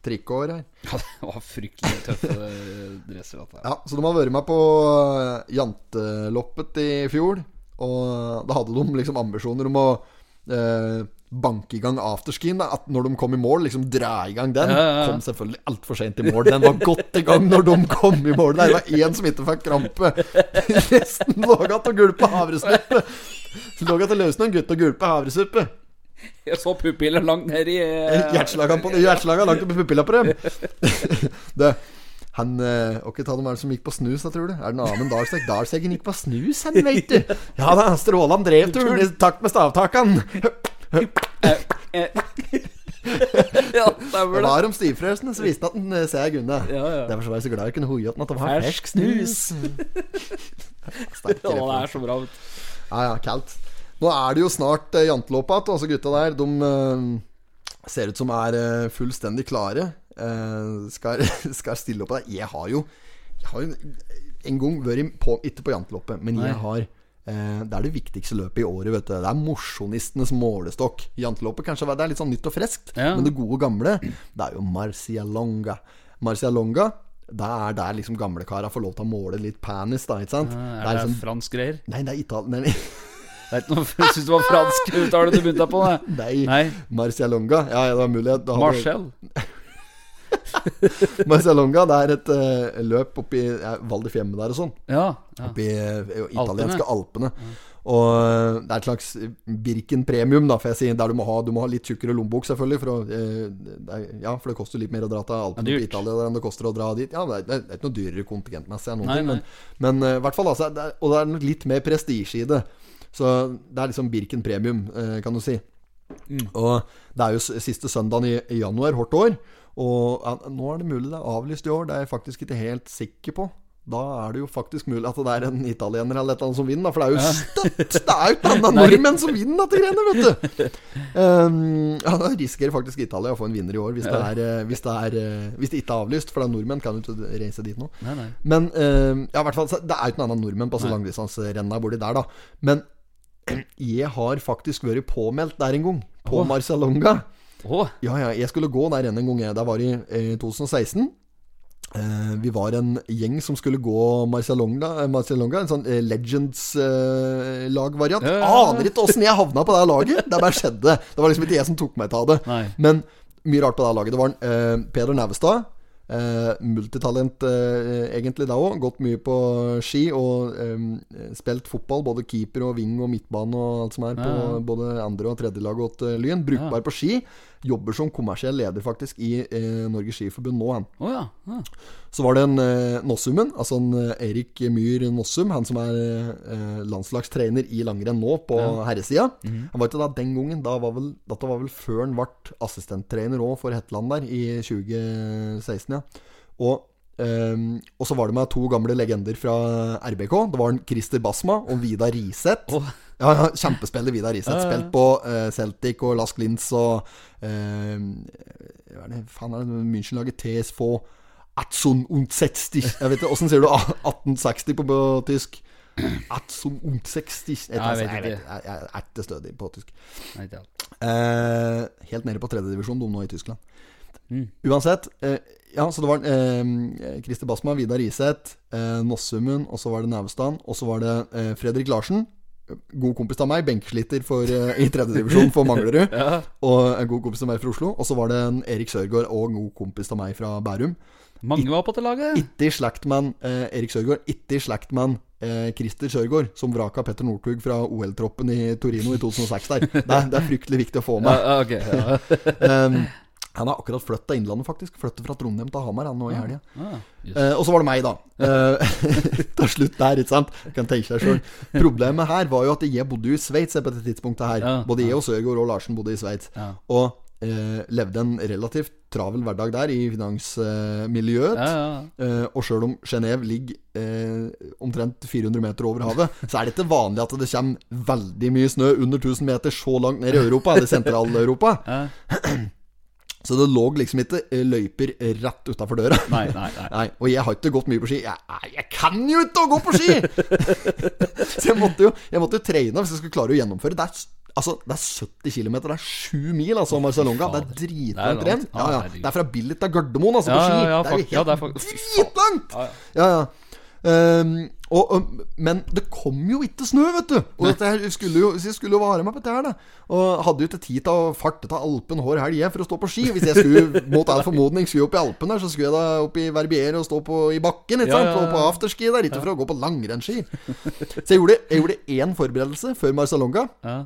trikkår her. Ja, det var fryktelig tøffe dresser. Ja, Så de har vært med på eh, Janteloppet i fjor. Og da hadde de liksom ambisjoner om å eh, banke i gang afterskien. Da. At når de kom i mål, liksom dra i gang den. Ja, ja, ja. Kom selvfølgelig altfor sent i mål. Den var godt i gang når de kom i mål. Det var én som ikke fikk krampe. Resten lå igjen og gulpa havresuppe. Lå igjen og løste noen gutt og gulpa havresuppe. Jeg så pupiller langt ned i uh... Hjerteslagene på Hjerteslagene langt oppi pupilla på dem. Det han Ok, ta dem, er det som gikk på snus, da, tror du? Er det en annen Dalsegg? Dalseggen gikk på snus, han, veit du. Ja da, Stråland drev turen i takt med stavtakene. Ja, Det stemmer det. var om styrfrøyelsen Så viste visste at den ser seg unna. Ja, ja. Derfor var jeg så glad jeg kunne hoie at det var Fersk snus. Ja, det er så bra. Ja, ja, kaldt. Nå er det jo snart uh, janteløp igjen. Altså gutta der, de uh, ser ut som er uh, fullstendig klare. Uh, skal, skal stille opp der. Jeg har jo Jeg har jo en gang vært på, ikke på janteløpet, men Nei. jeg har eh, det er det viktigste løpet i året. vet du Det er mosjonistenes målestokk. Janteloppet kanskje det er litt sånn nytt og friskt, Ja. men det gode gamle, det er jo Marcialonga. Marcialonga, det er der liksom gamlekara får lov til å måle litt penis, da. Ikke sant? Ja, Er det liksom- fransk greier? Nei, det er Italia Det Jeg syns det var fransk uttale du begynte på. Det. nei. Nei. Marcialonga. Ja, det var mulig. Da Marcel. Marcialonga, det er et uh, løp oppi ja, Val di Fiemme der og sånn. Ja. ja. Oppi uh, italienske Alpene. Og eh, det er et slags Birken premium, da, får jeg si. Der du må ha, du må ha litt tjukkere lommebok, selvfølgelig. For, å, eh, er, ja, for det koster litt mer å dra til Alpene på. Italia enn det koster å dra dit. Ja, det er, det er ikke noe dyrere kontingentmessig Nei, ting. nei. Men, men uh, i hvert fall, altså. Det er, og det er nok litt mer prestisje i det. Så det er liksom Birken premium, eh, kan du si. Mm. Og det er jo siste søndagen i, i januar, hvert år. Og nå er det mulig det er avlyst i år. Det er jeg faktisk ikke helt sikker på. da er det jo faktisk mulig at det er en italiener eller et eller annet som vinner. For det er jo støtt! Det er jo ikke annet nordmenn som vinner dette greiene, vet du! Um, ja, Da risikerer faktisk Italia å få en vinner i år hvis, det, er, eh, hvis, det, er, eh, hvis det ikke er avlyst. For er nordmenn kan jo ikke reise dit nå. Nei, nei. Men um, ja, i hvert fall, det er jo ikke noen annen nordmenn på så langdistanserenna borti der, da. Men jeg har faktisk vært påmeldt der en gang. På Åh. Marcialonga. Å, Ja, ja, jeg skulle gå der en gang. jeg. Det var i eh, 2016. Eh, vi var en gjeng som skulle gå Marcialonga, eh, Marcialonga en sånn eh, Legends-lagvariant. Eh, ja, ja. Aner ikke åssen jeg havna på det laget. Det bare skjedde. Det var liksom ikke jeg som tok meg av det. Nei. Men mye rart på det laget. Det var eh, Peder Nævestad. Eh, multitalent eh, egentlig da òg. Gått mye på ski og eh, spilt fotball. Både keeper og wing og midtbane og alt som er på Ja, ja. både andre- og tredjelaget åt eh, Lyn. Brukbar på ski. Jobber som kommersiell leder faktisk i eh, Norges Skiforbund nå, han. Oh, ja. ja. Så var det en eh, Nossumen, altså en eh, Erik Myhr Nossum, han som er eh, landslagstrener i langrenn nå, på herresida. Han var ikke da den gangen. Da var vel, dette var vel før han ble assistenttrener òg for Hetland der, i 2016, ja. Og Um, og så var det med to gamle legender fra RBK. Det var en Christer Basma og Vidar Riseth. Åh. Ja, ja, Kjempespiller Vidar ja. Spilt på uh, Celtic og Lask Linz og uh, Hva er det faen er det München-laget TSV 1860 Jeg vet ikke, Åssen sier du 1860 på, på tysk? 1860 Jeg, Ja, jeg vet ikke. jeg, er ikke stødig på tysk. Eh, helt nede på tredjedivisjon, de nå i Tyskland. Mm. Uansett. Eh, ja, så det var eh, Christer Basma, Vidar Riseth, eh, Nossummen, og så var det Naustad. Og så var det eh, Fredrik Larsen. God kompis av meg, benkesliter for, eh, i tredjedivisjon for Manglerud. Ja. Og en god kompis av meg fra Oslo. Og så var det en Erik Sørgaard og en god kompis av meg fra Bærum. Mange var på det laget. Ikke i slekt med eh, Erik Sørgaard. Ikke i slekt med eh, Christer Sørgaard, som vraka Petter Northug fra OL-troppen i Torino i 2006 der. Det det er fryktelig viktig å få med. ja, ok. Ja. Um, han har akkurat flytta Innlandet, faktisk. Flytta fra Trondheim til Hamar han nå i helga. Ah. Eh, og så var det meg, da. Eh, til slutt der, ikke sant. Kan tenke seg selv Problemet her var jo at jeg bodde jo i Sveits på dette tidspunktet her. Ja, Både jeg og Sørgaard og Larsen bodde i Sveits. Ja. Og eh, levde en relativt travel hverdag der i finansmiljøet. Ja, ja. Eh, og sjøl om Genéve ligger eh, omtrent 400 meter over havet, så er det ikke vanlig at det kommer veldig mye snø under 1000 meter så langt ned i Europa, eller Sentral-Europa. Ja. Så det lå liksom ikke eh, løyper rett utafor døra. Nei, nei, nei. Nei, og jeg har ikke gått mye på ski. Jeg, jeg kan jo ikke å gå på ski! så jeg måtte, jo, jeg måtte jo trene hvis jeg skulle klare å gjennomføre. Det er, altså, det er 70 km, det er 7 mil, altså, Marcialonga. Det er dritlangt renn. Ja, Ja. Det er fra Billit til Gardermoen, altså, på ski. det er jo helt dritlangt! Ja, ja. Ja, ja. Ehm, og, og, men det kom jo ikke snø, vet du. Og dette skulle jo, så jeg skulle jo vare meg på dette her, da. Og hadde jo ikke tid til å farte til Alpen hver helg for å stå på ski. Hvis jeg skulle mot all formodning skulle opp i Alpen, der, så skulle jeg da opp i Verbier og stå på, i bakken. Ikke Ja, sant? ja, ja. Og på afterski der, ikke for å gå på langrennsski. Så jeg gjorde, jeg gjorde én forberedelse før Marcialonga. Ja.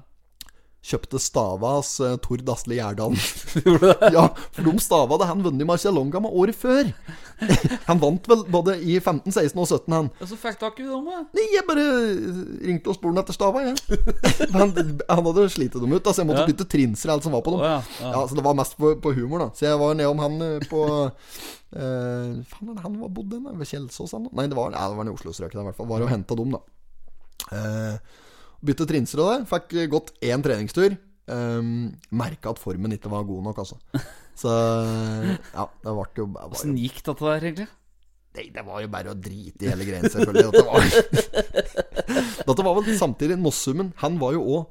Kjøpte Stavas uh, Tord Asle Gjerdal. ja, for de stava hadde han vunnet i Marcialonga med året før. han vant vel både i 15, 16 og 17, han. Så fikk i dem, da. Nei, jeg bare ringte og spurte etter stava, jeg. Han, han hadde slitt dem ut, da, så jeg måtte Ja. bytte trinser og alt som var på dem. Oh, ja, ja. Ja, Så det var mest på, på humor, da. Så jeg var nedom han eh, på eh, Faen, han var bodd hen? Ved Kjelsås? han? Nei, det var, ja, det var i Oslo-strøket, i hvert fall. Var og henta dem, da. Eh, bytte trinser og det. Fikk gått én treningstur. Um, Merka at formen ikke var god nok, altså. Så ja, det ble jo, Åssen gikk dette der, egentlig? Nei, det var jo bare å drite i hele greien, selvfølgelig. Dette var, dette var vel samtidig Mossummen. Han var jo òg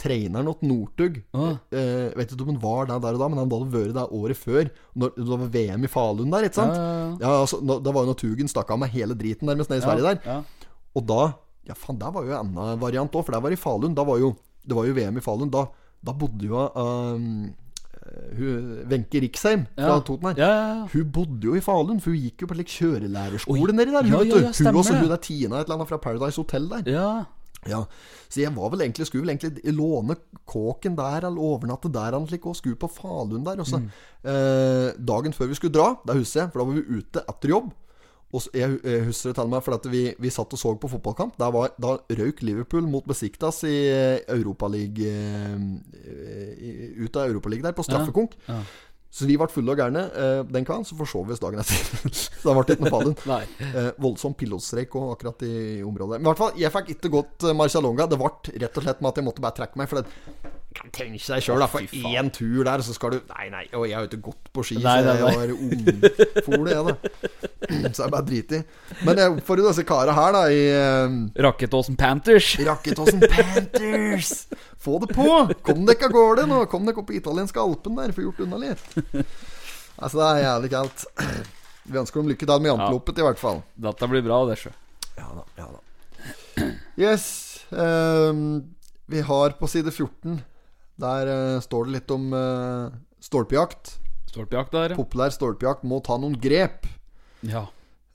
treneren åt Northug. ah. Eh, vet ikke om han var der der og da, men han hadde vært der året før. Når, det var VM i Falun der, ikke sant? Ja, ja, Ja, altså, Det var jo når Tugen stakk av med hele driten nærmest nede i Sverige der. Ja. Og da Ja, faen, der var jo en annen variant òg, for der var i Falun. Da var jo Det var jo VM i Falun. Da, da bodde jo um, Wenche Riksheim fra Ja. Toten her. Ja, ja. Hun bodde jo i Falun, for hun gikk jo på like, kjørelærerskole nedi der. Hun, Ja, hun også, hun er Tina et eller annet fra Paradise Hotel der. ja. Ja, Så jeg var vel egentlig skulle vel egentlig låne kåken der, eller overnatte der, eller slik, og skulle på Falun der. Og så, Mm. eh, dagen før vi skulle dra, da husker jeg, for da var vi ute etter jobb. Og jeg, jeg husker det til meg, for at vi, vi satt og så på fotballkamp. Der var, da røyk Liverpool mot Besiktas i Europaligaen Ut av Europaligaen der, på straffekonk. Ja. Så vi ble fulle og gærne eh, den kvelden, så forsov vi oss dagen etter. så da ble det ikke noe fallen. Eh, voldsom pilotstreik og akkurat i området. Men i hvert fall, jeg fikk ikke gått eh, Marcialonga. Det ble rett og slett med at jeg måtte bare trekke meg. For det kan tenke seg sjøl, for én tur der, så skal du Nei, nei, og jeg har jo ikke gått på ski, Nei, så nei, jeg var ungfole, jeg, da. Så jeg bare driter i. Men jeg oppfordrer disse kara her, da, i eh, Rakketåsen Panthers. Rakketåsen Panthers! Få det på! Kom dere av gårde nå! Kom dere opp i italienske Alpen der, få gjort unna litt. Altså, det er jævlig kaldt. Vi ønsker dem lykke til med janteloppet, i hvert fall. Dette blir bra, det, sjø. Ja da, ja da. Yes. Um, vi har på side 14 Der uh, står det litt om uh, stolpejakt. Stolpejakt der, ja. Populær stolpejakt må ta noen grep. ja.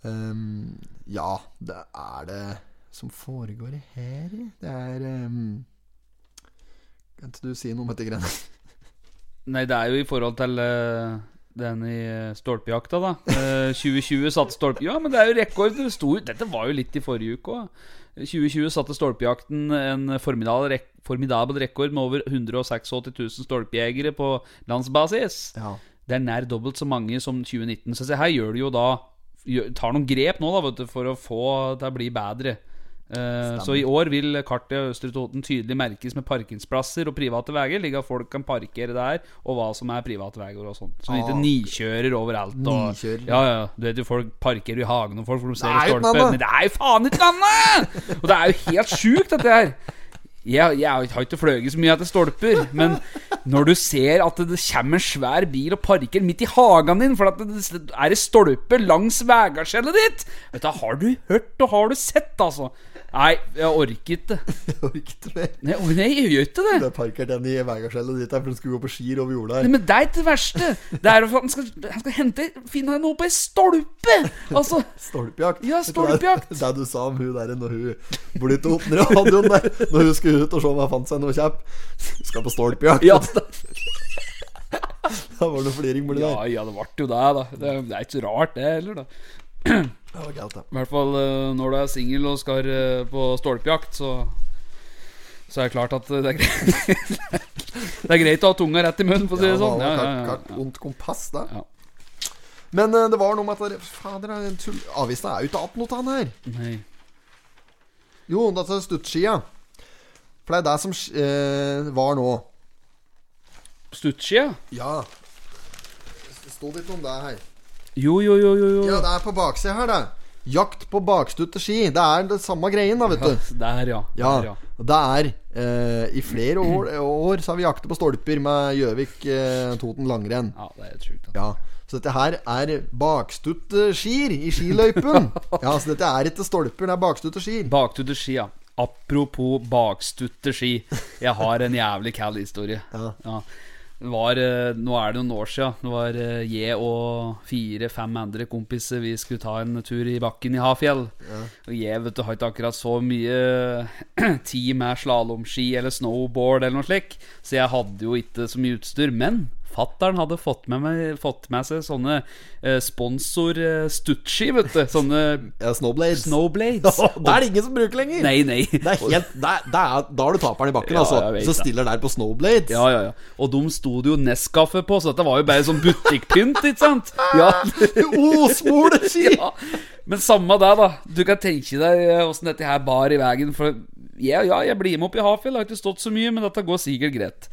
Um, ja, det er det som foregår her. Det er um, Kan ikke du si noe om dette greiene? Nei, det er jo i forhold til uh, den i eh, stolpejakta, da. Uh, 2020 satte stolpe... Ja, men det er jo rekord. Det sto, dette var jo litt i forrige uke òg. 2020 satte stolpejakten en formidabel, rek formidabel rekord med over 186 000 stolpejegere på landsbasis. Ja. Det er nær dobbelt så mange som 2019. Så se, her gjør du jo da Tar noen grep nå da, vet du, for å få det til å bli bedre. Eh, så i år vil kartet i Østre Toten tydelig merkes med parkingsplasser og private veier, slik at folk kan parkere der, og hva som er private veier og sånt. Så vi ikke Ah. nikjører overalt. Og, Nikjører. ja, ja, du vet jo folk parkerer i hagen og folk for de ser Det er jo ikke stolpe. noe annet. Men det er jo faen ikke annet! Og det er jo helt sjukt, dette her. Jeg, jeg har ikke fløyet så mye etter stolper, men når du ser at det kommer en svær bil og parker midt i hagen din for at det er en stolpe langs veiskjellet ditt du, Har du hørt og har du sett, altså? Nei, jeg orker ikke. Jeg orker det. mer. Nei, nei, jeg gjør ikke det. Det er parkert den i veiskjellet ditt for du skulle gå på skier over jorda Nei, men det er ikke det verste. Det er at han skal, han skal hente finne noe på ei stolpe! Altså Stolpejakt. Ja, du stolpejakt. Det du sa om hun der når hun bor i Toten radioen der Når hun skulle ut og se om hun fant seg noe kjapp. Skal på stolpejakt. Ja, Da var det noe fliring borti ja, der. ja, det ble jo det, da. Det, det er ikke så rart, det heller, da. Det var galt. I hvert fall eh, når du er singel og skal eh, på stolpejakt, så Så er det klart at det er greit Det er greit å ha tunga rett i munnen, for å si det sånn. Ja, Ja, ja, ondt kompass, da. Ja. Men uh, det var noe med at Fader, er avisa er jo ikke igjen noe av her. Nei. Jo, dette er stuttskia. For det er det som uh, var nå. Stuttskia? Ja. Det sto litt om det her. Jo, jo, jo, jo. jo. Ja, det er på baksida her, det. Jakt på bakstutte ski. Det er det samme greien, da, vet du. Der, ja. Ja, Der, ja. det er eh, I flere år, år så har vi jaktet på stolper med Gjøvik eh, langrenn. ja, det er sjukt. Ja, Så dette her er bakstutte skier i skiløypen. Ja, Så dette er ikke stolper, det er bakstutte skier. Bakstutte ski, ja. Apropos bakstutte ski. Jeg har en jævlig kald historie. Ja. Det var, eh, nå er det noen år siden. Det var eh, jeg og fire-fem andre kompiser. Vi skulle ta en tur i bakken i Hafjell. Og jeg vet du har ikke akkurat så mye tid med slalåmski eller snowboard eller noe slikt, så jeg hadde jo ikke så mye utstyr. Men fattern hadde fått med, meg, fått med seg sånne eh, sponsor eh, vet du. Sånne Ja, Snowblades. snowblades. det er det ingen som bruker lenger. Nei, nei. Det er helt, er, er, da har du taperen i bakken, Ja, altså. det. stiller der på Snowblades. Ja, ja, ja. Og de sto det jo Nescafé på, så dette var jo bare sånn butikkpynt, ikke sant? Ja. Osmoleski! ja. Men samme det, da. Du kan tenke deg åssen dette her bar i veien. For ja, ja, jeg blir med opp i Hafjell, har ikke stått så mye, men dette går sikkert greit.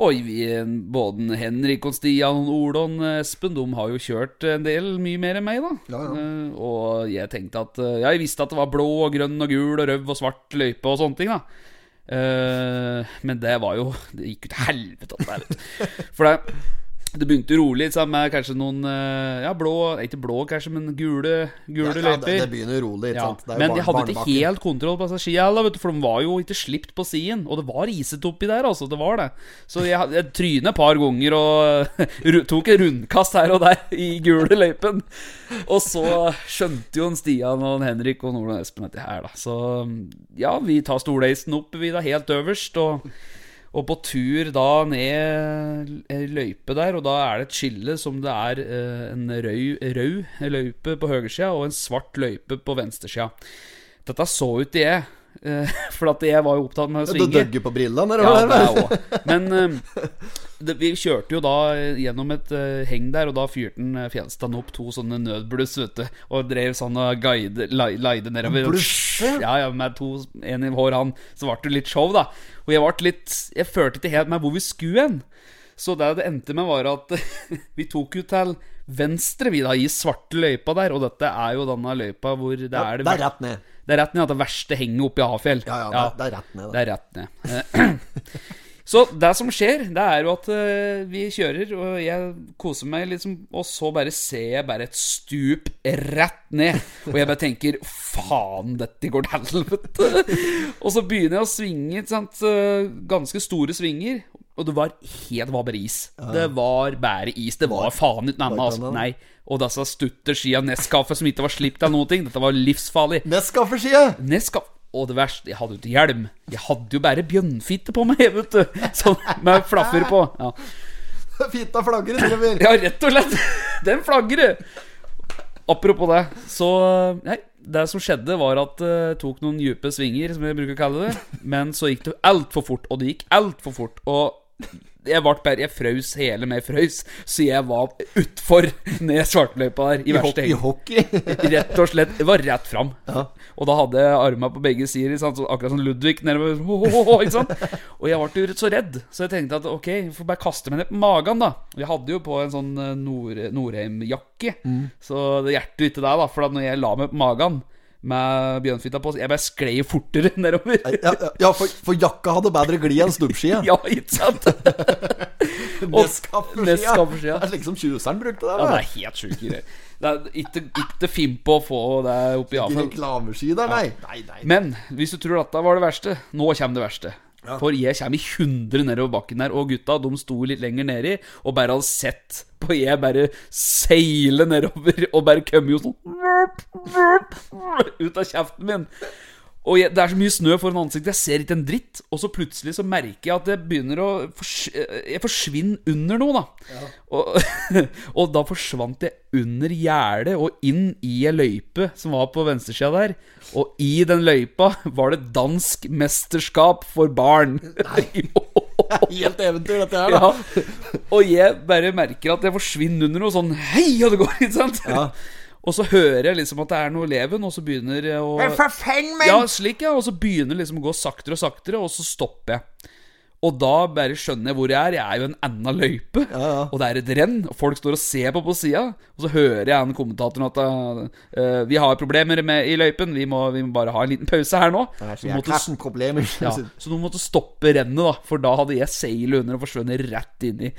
Og vi, både Henrik og Stian og Ole og Espen De har jo kjørt en del mye mer enn meg, da. Ja, ja. Eh, og jeg tenkte at eh, Ja, jeg visste at det var blå og grønn og gul og rød og svart løype og sånne ting, da. Eh, men det var jo Det gikk jo til helvete, her. For det, det begynte rolig sammen med kanskje noen eh, Ja, blå Ikke blå, kanskje, men gule, gule Ja, ja, løyper. det, det begynner rolig. Ikke sant? Men de hadde ikke helt kontroll på skia, for de var jo ikke slipt på siden. Og det var isete oppi der, altså. Det var det. Så jeg, jeg trynet et par ganger og tok en rundkast her og der i gule løypen. Og så skjønte jo en Stian og en Henrik og Nordland Espen dette her, da. Så ja, vi tar stoleisen opp, vi da, helt øverst. og og på tur da ned ei løype der, og da er det et skille som det er eh, en rød, løype på høyresida og en svart løype på venstresida. Dette så ut til jeg Eh, For at jeg var jo opptatt med å svinge. Du døgge døgger på brillene, Ja, det. Men eh, det, vi kjørte jo da gjennom et eh, heng der, og da fyrte han eh, Fjelstad opp to sånne nødbluss, vet du, og drev sånn og guide, leide nedover. Blusse? Ja, ja, med to, en i hår han. Så ble det litt show, da. Og jeg ble litt Jeg følte ikke helt med hvor vi skulle hen. Så det det endte med, var at vi tok jo til venstre, vi da, i svarte løypa der. Og dette er jo denne løypa hvor det Ja, er det det er rett ned. Det er rett ned at det verste henger oppe i Hafjell. Ja, ja, det, det er rett ned. Det Da. er rett ned. Eh, Så det som skjer, det er jo at eh, vi kjører, og jeg koser meg, liksom, og så bare ser jeg bare et stup rett ned. Og jeg bare tenker faen, dette går til helvete. Og så begynner jeg å svinge, sant, ganske store svinger. Og det var helt det var bare is. Det var bare is. Det var faen ikke annet. Altså. Nei. Og disse stutterskia Nescafe som ikke var slipt av noen ting. Dette var livsfarlig. Nescafe-skia! Nescafe. Og det verste, jeg hadde jo ikke hjelm. Jeg hadde jo bare bjønnfitte på meg, vet du. Sånn med flaffer på. Ja, Fitta flagrer driver. ja rett og slett. Den flagrer. Apropos det, så Nei, det som skjedde, var at det tok noen dype svinger, som jeg bruker å kalle det. Men så gikk det altfor fort, og det gikk altfor fort. Og jeg ble bare Jeg frøs hele med frøs, så jeg var utfor ned svartløypa der. I I, verste I hockey. Rett og slett. Det var rett fram. Og da hadde jeg arma på begge sider, sant? Så akkurat som Ludvig sant? Og jeg ble så redd, så jeg tenkte at ok, jeg får bare kaste meg ned på magen, da. Jeg hadde jo på en sånn eh, Nord Norheim-jakke, så det hjertet ikke der, da. For da når jeg la meg på magen med bjørnfitta på, jeg bare sklei fortere nedover. Ja, ja, ja for, for jakka hadde bedre glid enn stubbskia. Ja, ikke sant? Nescafé-skia. Det er slik som tjuseren brukte det. Ja, det er helt sjukt greier. Det er ikke, ikke finn på å få det oppi Ikke avfall. reklameski der, nei. Nei, nei. Men hvis du tror dette var det verste, nå kommer det verste. For jeg kommer i 100 nedover bakken der, og gutta de sto litt lenger nedi og bare hadde sett på jeg bare seile nedover og bare kom jo sånn ut av kjeften min. Og jeg, det er så mye snø foran ansiktet, jeg ser ikke en dritt. Og så plutselig så merker jeg at jeg begynner å fors Jeg forsvinner under noe, da. Og, og da forsvant jeg under gjerdet og inn i ei løype som var på venstresida der. Og i den løypa var det dansk mesterskap for barn. Helt eventyr, dette her, da. Ja. Og jeg bare merker at jeg forsvinner under noe sånn Hei, og det går, ikke sant? Ja. Og så hører jeg liksom at det er noe leven, og så begynner jeg å Ja, slik, ja. Og så begynner liksom å gå saktere og saktere, og så stopper jeg. Og da bare skjønner jeg hvor jeg er. Jeg er jo en enda løype, ja. og det er et renn. Og folk står og ser på på sida. Og så hører jeg en kommentatoren at uh, vi har problemer med, i løypen. Vi må, vi må bare ha en liten pause her nå. Er Så måtte, ja, så måtte stoppe rennet, da. For da hadde jeg seilet under og forsvunnet rett inn i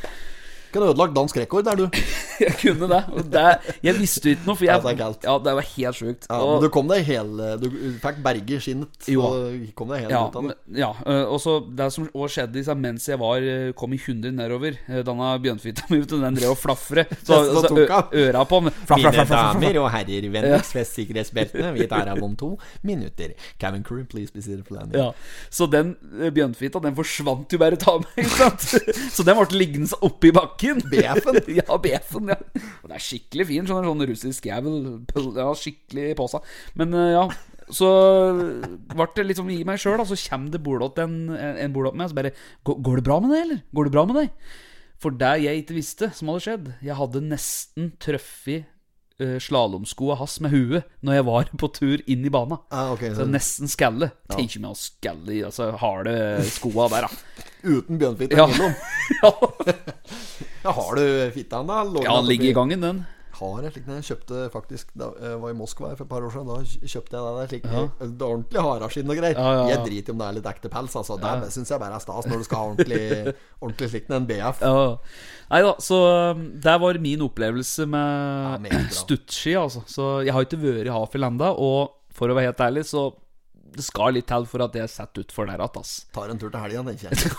Kunne ødelagt dansk rekord der, du. Jeg kunne det. Det jeg visste ikke noe, for jeg Ja, det. Ja, det var helt sjukt. Ja, Og- men du kom deg hele Du fikk berge skinnet. Jo. Og kom deg helt Ja, ut av det. ja øh, og så det som også skjedde liksom, mens jeg var øh, kom i 100 nedover øh, Denne bjørnfitta mi, den drev og flafret. Så, Så så ø- øra på. Flaff, flaff, flaff, flaff. og herrer, vennligst fest sikkerhetsbeltene. Vi tar av om to minutter. Kevin crew, please be seated for. Ja, Så den bjørnfitta Den forsvant jo bare av meg. Ikke sant? Så den ble liggende oppi bakken. BF-en? ja, BF-en. ja Og det er skikkelig fin. Sånn, sånn russisk jævel. Ja, skikkelig seg. Men øh, ja. Så ble det liksom i meg sjøl, så kommer det bord en, en bord med, og så bare "Går- det bra med deg, eller? Går det bra med deg? For det jeg ikke visste, som hadde skjedd Jeg hadde nesten truffet slalåmskoa hans med huet når jeg var på tur inn i bana. Ah, okay, Så så nesten skalle. Tenk om jeg hadde skalle i altså, harde skoa der, da. uten bjørnfitte Ja. imellom. ja, Ja, har du fitta da? Lå ja den ligger i gangen, den. Har jeg slik en. jeg kjøpte faktisk Da jeg var i Moskva for et par år siden. Da kjøpte jeg der slik Det er ordentlig haraskinn og greier. Ja, ja, ja. Jeg driter i om det er litt ekte pels. Altså. Det syns jeg bare er stas når du skal ha ordentlig Ordentlig slikt en BF. Ja. Nei da, så um, det var min opplevelse med ja, stuttski, altså. Så jeg har ikke vært i Hafjell ennå, og for å være helt ærlig, så det skal litt til for at jeg setter utfor der igjen, ass. Tar en tur til helga, tenker jeg.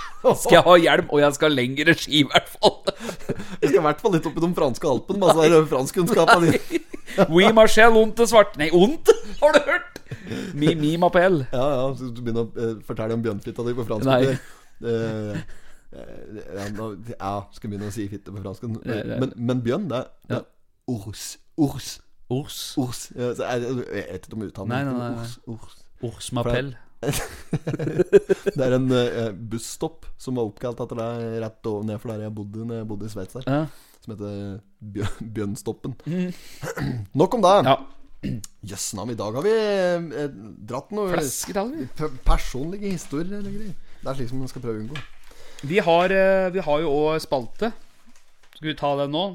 Skal jeg ha hjelm, og jeg skal ha lengre ski, i hvert fall. Jeg skal i hvert fall litt opp i de franske alpene med altså, franskkunnskapene dine. Oui, Marcel, onte svart Nei, ondt? har du hørt? Mi, mi m'appelle. Ja, ja, så du begynner å eh, fortelle om bjørnfitta di på fransk. Nei. Eh, eh, ja, nå, ja, skal begynne å si fitte på fransk. Men, men bjørn, det det er ors. Ors. Ors. Ors. Ja, jeg, jeg vet ikke om uttalen Nei, nei, nei. Ors. Ors. Ors m'appelle. Det er en uh, busstopp som var oppkalt etter deg rett over nedfor der jeg bodde Når jeg bodde i Sveits. Ja. Som heter Bjø Mm. Nok om det. ja. Jøss navn, i dag har vi eh, dratt noe personlige historier. Eller greier. Det er slik som man skal prøve å unngå. Vi har, eh, vi har jo òg spalte. Skal vi ta den nå?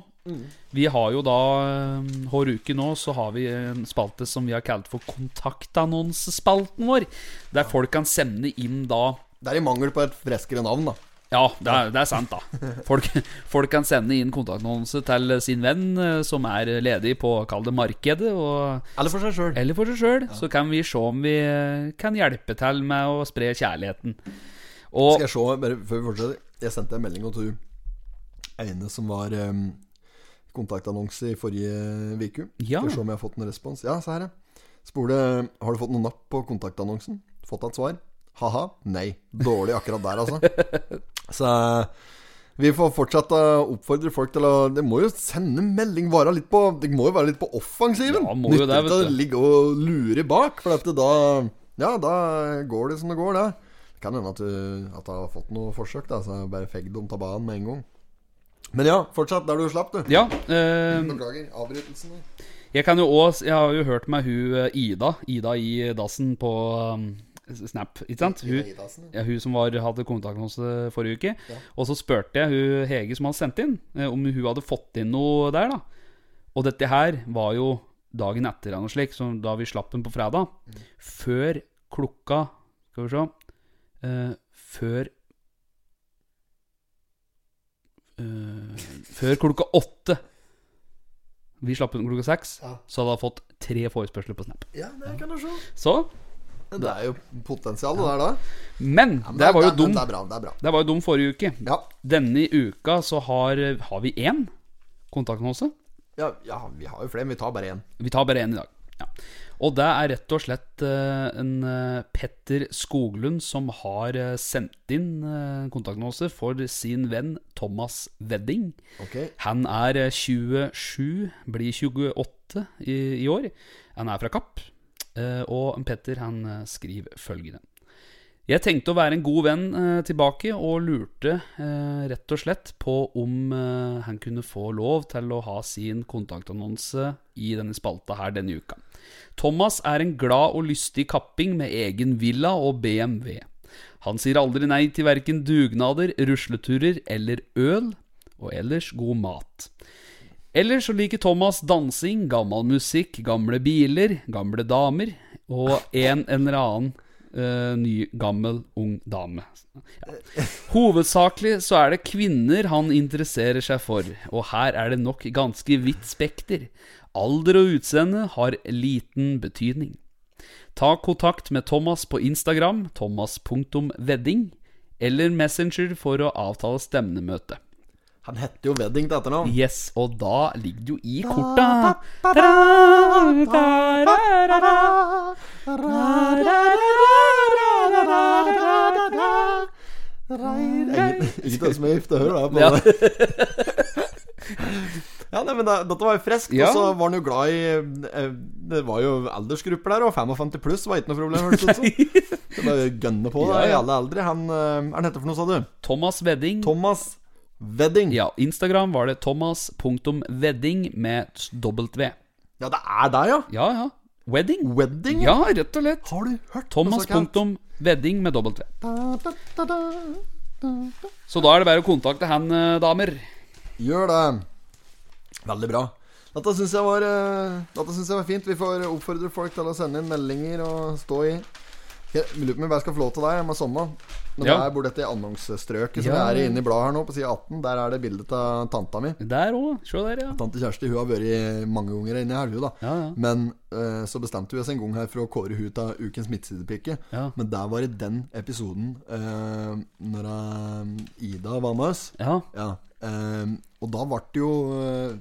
Vi har jo da eh, Hver uke nå så har vi en spalte som vi har kalt for kontaktannonsespalten vår. Der folk kan sende inn da Det er i mangel på et freskere navn, da. Ja, det er, det er sant, da. Folk, folk kan sende inn kontaktannonse til sin venn eh, som er ledig på, kall det, markedet. Og, Eller for seg sjøl. eller for seg sjøl. Så kan vi se om vi eh, kan hjelpe til med å spre kjærligheten. Og Skal jeg se, bare før vi fortsetter Jeg sendte en melding til ene som var um, kontaktannonse i forrige uke. Ja. Skal å se om jeg har fått en respons. Ja, se her, ja. Spole Har du fått noen napp på kontaktannonsen. Fått et svar. Ha-ha. Nei. Dårlig akkurat der, altså. Så vi får fortsatt uh, oppfordre folk til å Det må jo sende melding være litt på Det må jo være litt på offensiven. Ja, må jo det, vet du vet å ligge og lure bak, for at da Ja, da går det som det går, det. Det kan hende at du, at du har fått noe forsøk, da, så bare fegg dem av banen med en gang. Men ja, fortsatt der du slapp, du. ja, eh, Beklager avbrytelsen. jeg kan jo også Jeg har jo hørt med hun eh, Ida. Ida i dassen på um, Snap, ikke sant? Hun, ja, hun som var, hadde oss forrige uke. Og så spurte jeg hun Hege som hadde sendt inn, eh, om hun hadde fått inn noe der. da Og dette her var jo dagen etter eller noe slik, så da vi slapp den på fredag. Før klokka Skal vi se eh, Før eh, Før klokka åtte. Vi slapp ut klokka seks, så hadde jeg fått tre forespørsler på Snap. Ja, det kan du se. Så Det er jo potensial det der, da. Men Ja, men det var jo dum. Det bra. det bra Det var jo dum forrige uke. Ja, Denne uka så har, har vi én kontaktannonse. ja, ja, vi har jo flere, men vi tar bare én. Vi tar bare én i dag. Ja. Og det er rett og slett eh, en eh, Petter Skoglund som har eh, sendt inn uh, kontaktannonse for sin venn Thomas Wedding. Okay. Han er eh, 27, blir 28 i, i år. Han er fra Kapp. Og Petter han skriver følgende. Jeg tenkte å være en god venn eh, tilbake, og lurte eh, rett og slett på om eh, han kunne få lov til å ha sin kontaktannonse i denne spalta her denne uka. Thomas er en glad og lystig kapping med egen villa og BMW. Han sier aldri nei til verken dugnader, rusleturer eller øl, og ellers god mat. Ellers så liker Thomas dansing, gammel musikk, gamle biler, gamle damer og en eller annen eh, ny, gammel, ung dame. Ja. Hovedsakelig så er det kvinner han interesserer seg for, og her er det nok ganske vidt spekter. Alder og utseende har liten betydning. Ta kontakt med Thomas på Instagram, thomas.vedding, eller Messenger for å avtale stemnemøte. Han heter jo Wedding til etternavn. Yes, og da ligger det jo i korta. Ikke det som er gift, på Ja. det. Ja, nei, men det, Dette var jo friskt. Ja. Og så var han jo glad i Det var jo aldersgrupper der, og 55 pluss var ikke noe problem. hørtes det ut som. Gønne på Ja, det i ja. alle eldre. Han, han heter for noe, sa du? Thomas Wedding. Thomas Wedding. Ja, Instagram var det thomas.wedding med W. Ja, det er deg, ja. Ja, ja. Wedding? Wedding? Ja, rett og slett. Har du hørt? Thomas.wedding med W. Så da er det bare å kontakte han, eh, damer. Gjør det. Veldig bra. Dette syns jeg, var, eh, dette synes jeg var fint. Vi får oppfordre folk til å sende inn meldinger og stå i. Jeg lurer på om jeg skal få lov til deg med samme. Men Ja. der bor dette dette annonsestrøket som Ja. jeg er inne i bladet her nå, på side 18. Der er det bilde av tanta mi. Der òg. Se der, ja. Tante Kjersti hun har vært mange ganger inne her, hun da. Ja, ja. Men uh, så bestemte vi oss en gang her for å kåre hun til ukens midtsidepike. Ja. Men der var det den episoden uh, når eh, Ida var med oss. Ja. Ehm, og da ble det jo eh,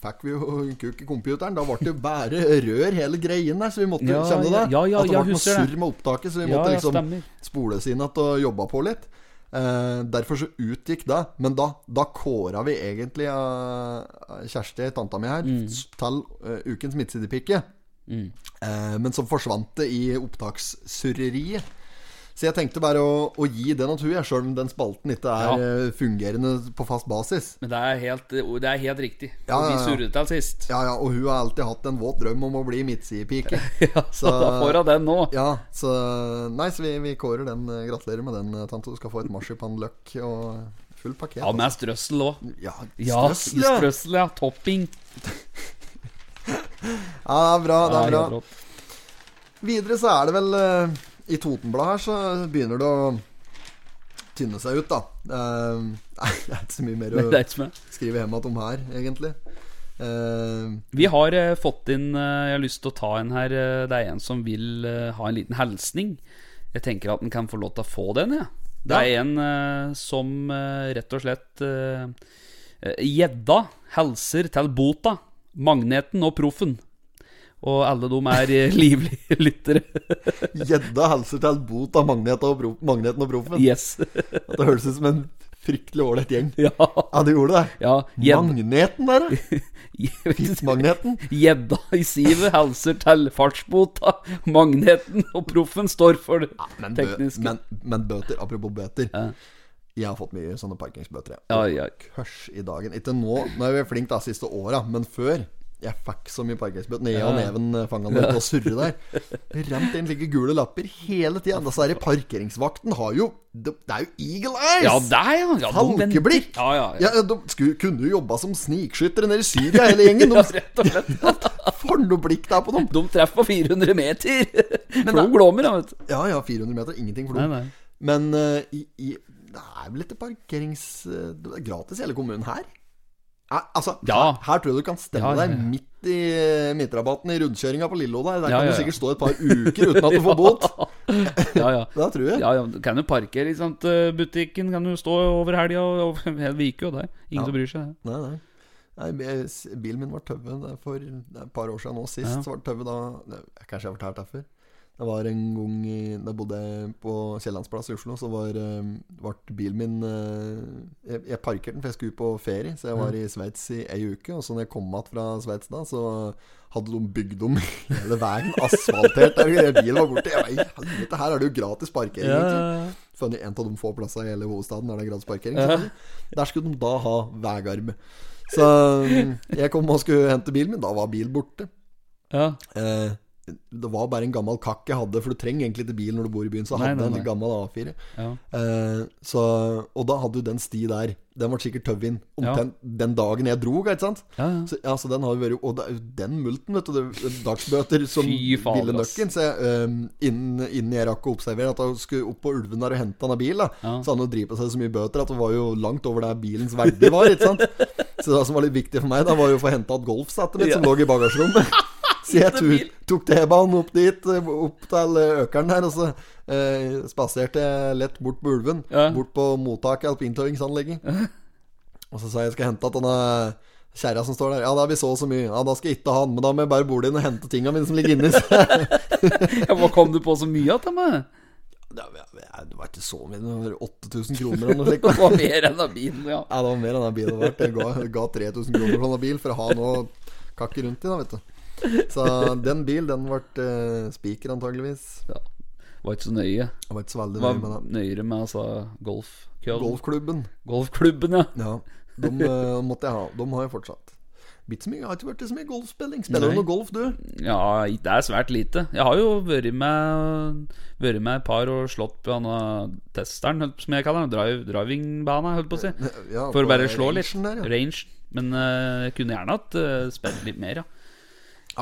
Fikk vi jo kuk i computeren. Da ble det jo bare rør hele greien der, så vi måtte Ja, Kjenner du det? ja, ja, At det ble noe surr med opptaket, så vi måtte liksom stemmer. spole inn igjen og jobba på litt. Eh, derfor så utgikk det. Men da, da kåra vi egentlig uh, Kjersti, tanta mi her, Mm. til uh, ukens midtsidepike. Eh, men så forsvant det i opptakssurreriet. Så jeg tenkte bare å, å gi at hun er sjøl om den spalten ikke er Ja. eh, fungerende på fast basis. Men det er helt, det er helt riktig. Ja, ja, vi surret til sist. Ja, ja, og hun har alltid hatt en våt drøm om å bli midtsidepike. Ja, så, da får hun den nå. Ja, så Nei, så vi, vi kårer den. eh, Gratulerer med den, eh, tante. Du skal få et marsipanløk og full pakket. Ja, med strøssel òg. Ja, strøssel, ja. strøssel, ja. Topping. Ja, det er bra. Det er bra. Videre så er det vel I Totenbladet her så begynner det å tynne seg ut, da. Eh, nei, det er ikke så mye mer å skrive hjem om her, egentlig. Eh, Vi har eh, fått inn eh, Jeg har lyst til å ta en her. eh, det er en som vil eh, ha en liten hilsning. Jeg tenker at den kan få lov til å få den, jeg. Det er en eh, som rett og slett Gjedda hilser til Bota, Magneten og Proffen. Og alle de er eh, livlige lyttere. Gjedda hilser til bot av Magneten og, Proffen. Yes. At Det høres ut som en fryktelig ålreit gjeng. ja. Ja, det gjorde det. ja Gjedd- Magneten der. Fiskmagneten. Gjedda i sivet hilser til fartsbota. Magneten og Proffen står for det Men, bø tekniske. men, men bøter, apropos bøter. Ja. Jeg har fått mye sånne parkingsbøter. Ja, ja. Kørs i dagen. Ikke nå, nå er vi flinke de siste åra, men før. Jeg fikk så mye parkeringsbøter. Ned og neven fanga meg og surre der. Det rant inn ligger gule lapper hele tida. Altså, parkeringsvakten har jo Det er jo eagle eyes! Ja, der, ja. ja de. Falkeblikk! Ja, ja, ja. Ja, de skulle, kunne jo jobba som snikskyttere nede i Syria, hele gjengen. Ja, rett og slett. for noe blikk det er på dem! De treffer på 400 meter. For de glommer, da, vet du. Ja ja, 400 meter, ingenting for dem. nei. Men uh, i, i, det er vel ikke parkerings... eh, Det er gratis i hele kommunen her? Eh, altså, Ja. her, her tror jeg du kan stemme Ja, ja, deg midt i eh, midtrabatten i rundkjøringa på Lillo der. Der kan du sikkert stå et par uker uten at du får bot. Ja, ja. Det tror jeg. Ja, ja, du kan jo parkere, i. Eh, Butikken kan du stå over helga og og jo hel uke, det er ingen som bryr seg. Nei, nei. nei bilen min var tøve er for et par år siden nå. Sist så var det tøve da Kanskje jeg har fortalt det før. Det var en gang i, da jeg bodde på Kiellandsplass i Oslo, så var, eh, ble bilen min eh, Jeg, jeg parkerte den, for jeg skulle på ferie, så jeg var i Sveits i ei uke. Og så når jeg kom tilbake fra Sveits da, så hadde de bygd om hele veien. Asfaltert. Der bilen var borte. Jeg helvete, her er det jo gratis parkering. egentlig Funnet en av de få plassene i hele hovedstaden der det er gratis parkering. selvfølgelig. Der skulle de da ha vegarme. Så mm, jeg kom og skulle hente bilen min. Da var bilen borte. Ja. Eh, det var bare en gammel kakk jeg hadde, for du trenger egentlig ikke bil når du bor i byen. Så jeg hadde jeg en gammel A4. Ja. Eh, så, og da hadde du den sti der. Den ble sikkert tøv inn omtrent den dagen jeg dro. ikke sant? Ja, ja. Så, ja, så den har vært Og er den multen, vet du. Dagsbøter som ville nøkken. Så eh, innen, innen jeg rakk å observere at han skulle opp på Ulven der og hente han av bil, da, Ja. så hadde han drevet på seg så mye bøter at det var jo langt over der bilens verdi var. Ikke sant? Så det som var litt viktig for meg, da var jo å få henta et golfsettet mitt som lå i bagasjerommet. Så jeg tok, tok T-banen opp dit, eh, opp til eh, økeren der, og så eh, spaserte jeg lett bort på Ulven. Ja. Bort på mottaket På alpintøyingsanlegget. Og så sa jeg jeg skal hente at denne kjerra som står der Ja, da har vi så og så mye. Ja, da skal jeg ikke ha den, men da må jeg bare borde inn og hente tinga mine som ligger inni. ja, Hva kom du på så mye av til? Det var- ikke så mye, det var 8000 kroner eller noe slikt. Det var mer enn av bilen, ja. Ja, det var mer enn av bilen. Jeg ga, ga 3000 kroner for denne bil for å ha noe kakke rundt i, da, vet du. Så den bil, den ble uh, spiker, antageligvis. ja. Var ikke så nøye. Jeg var ikke så veldig nøye med det. nøyere med altså golfkøll. Golfklubben. Golfklubben, ja. Ja, de uh, måtte jeg ha. De har jeg fortsatt. Bitt så mye, jeg har ikke vært så mye golfspilling. Spiller du noe golf, du? Ja, det er svært lite. Jeg har jo vært med Vært med et par og slått på denne testeren, som jeg kaller den. Drive, drivingbana, holdt på å si. Ja, For å bare slå litt. Der, ja. Range. Men uh, jeg kunne gjerne hatt uh, spilt litt mer, ja.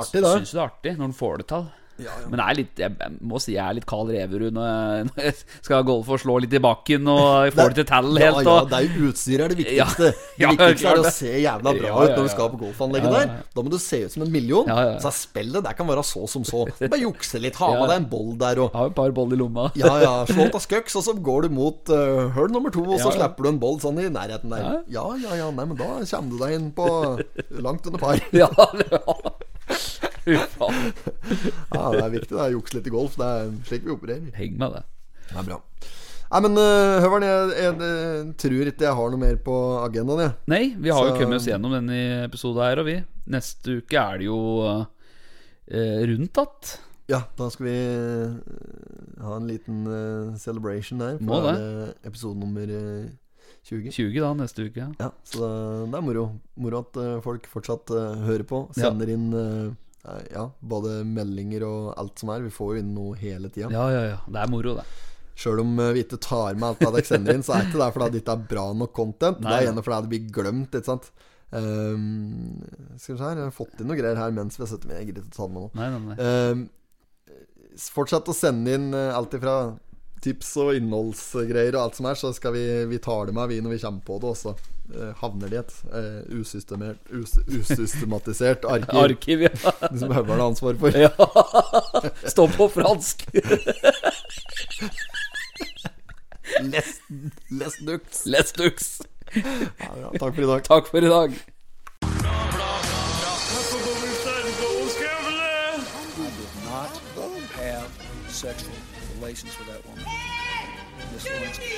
Artig, da. Syns det er artig når en får det til. Ja, ja. Men er litt, jeg jeg må si jeg er litt Karl Reverud når jeg, når jeg skal golfe og slå litt i bakken og jeg får det til tell Ja, helt. ja, ja, det er jo utstyret er det viktigste. Det viktigste er å se jævla bra ut når du skal på golfanlegget der. Da må du se ut som en million. Så spillet der kan være så som så. Bare jukse litt, ha med deg en boll der og jeg har jo et par boll i lomma. Ja, ja, slå av skøks, og så går du mot uh, hull nummer to, og så slipper du en boll sånn i nærheten der. Ja. Ja, ja, ja, nei, men da kommer du deg inn på langt under par. Ja, ja. Ja, det er viktig det er jukse litt i golf. Det er slik vi opererer. Heng med det. Det er bra. Nei, men uh, Høveren, jeg, jeg, jeg, tror ikke jeg har noe mer på agendaen, jeg. Nei, vi har jo kommet oss gjennom denne episoden her, og vi. Neste uke er det jo uh, rundt att. Ja, da skal vi eh, ha en liten uh, celebration der. Må det episode nummer eh, 20. 20 da, neste uke. Ja. Ja, så det, det er moro. Moro at folk fortsatt hører på. Ja. Sender inn eh, eh, ja, både meldinger og alt som er. Vi får jo inn noe hele tida. ja, ja, ja. Det er moro, det. Sjøl om eh, vi ikke tar med alt det dere sender inn, så er ikke det fordi det ikke er bra nok content. Nei, det er gjerne fordi det blir glemt, ikke sant. Um, skal vi se her, jeg har fått inn noe greier her mens vi har sittet med. Jeg gidder ikke å ta det med nå. Nei, nei, nei. Um, fortsett å sende inn uh, alt ifra tips og innholdsgreier og alt som er, så skal vi, vi tar det med vi når vi kommer på det, og så eh, havner de i et eh, us, usystematisert arkiv Arkiv, ja. som Høveren har ansvar for. ja. Stå på fransk. Les, les dux. Les dux. Ja, ja, takk for i dag. Takk for i dag. Sexual relations with that woman. Miss Lewinsky.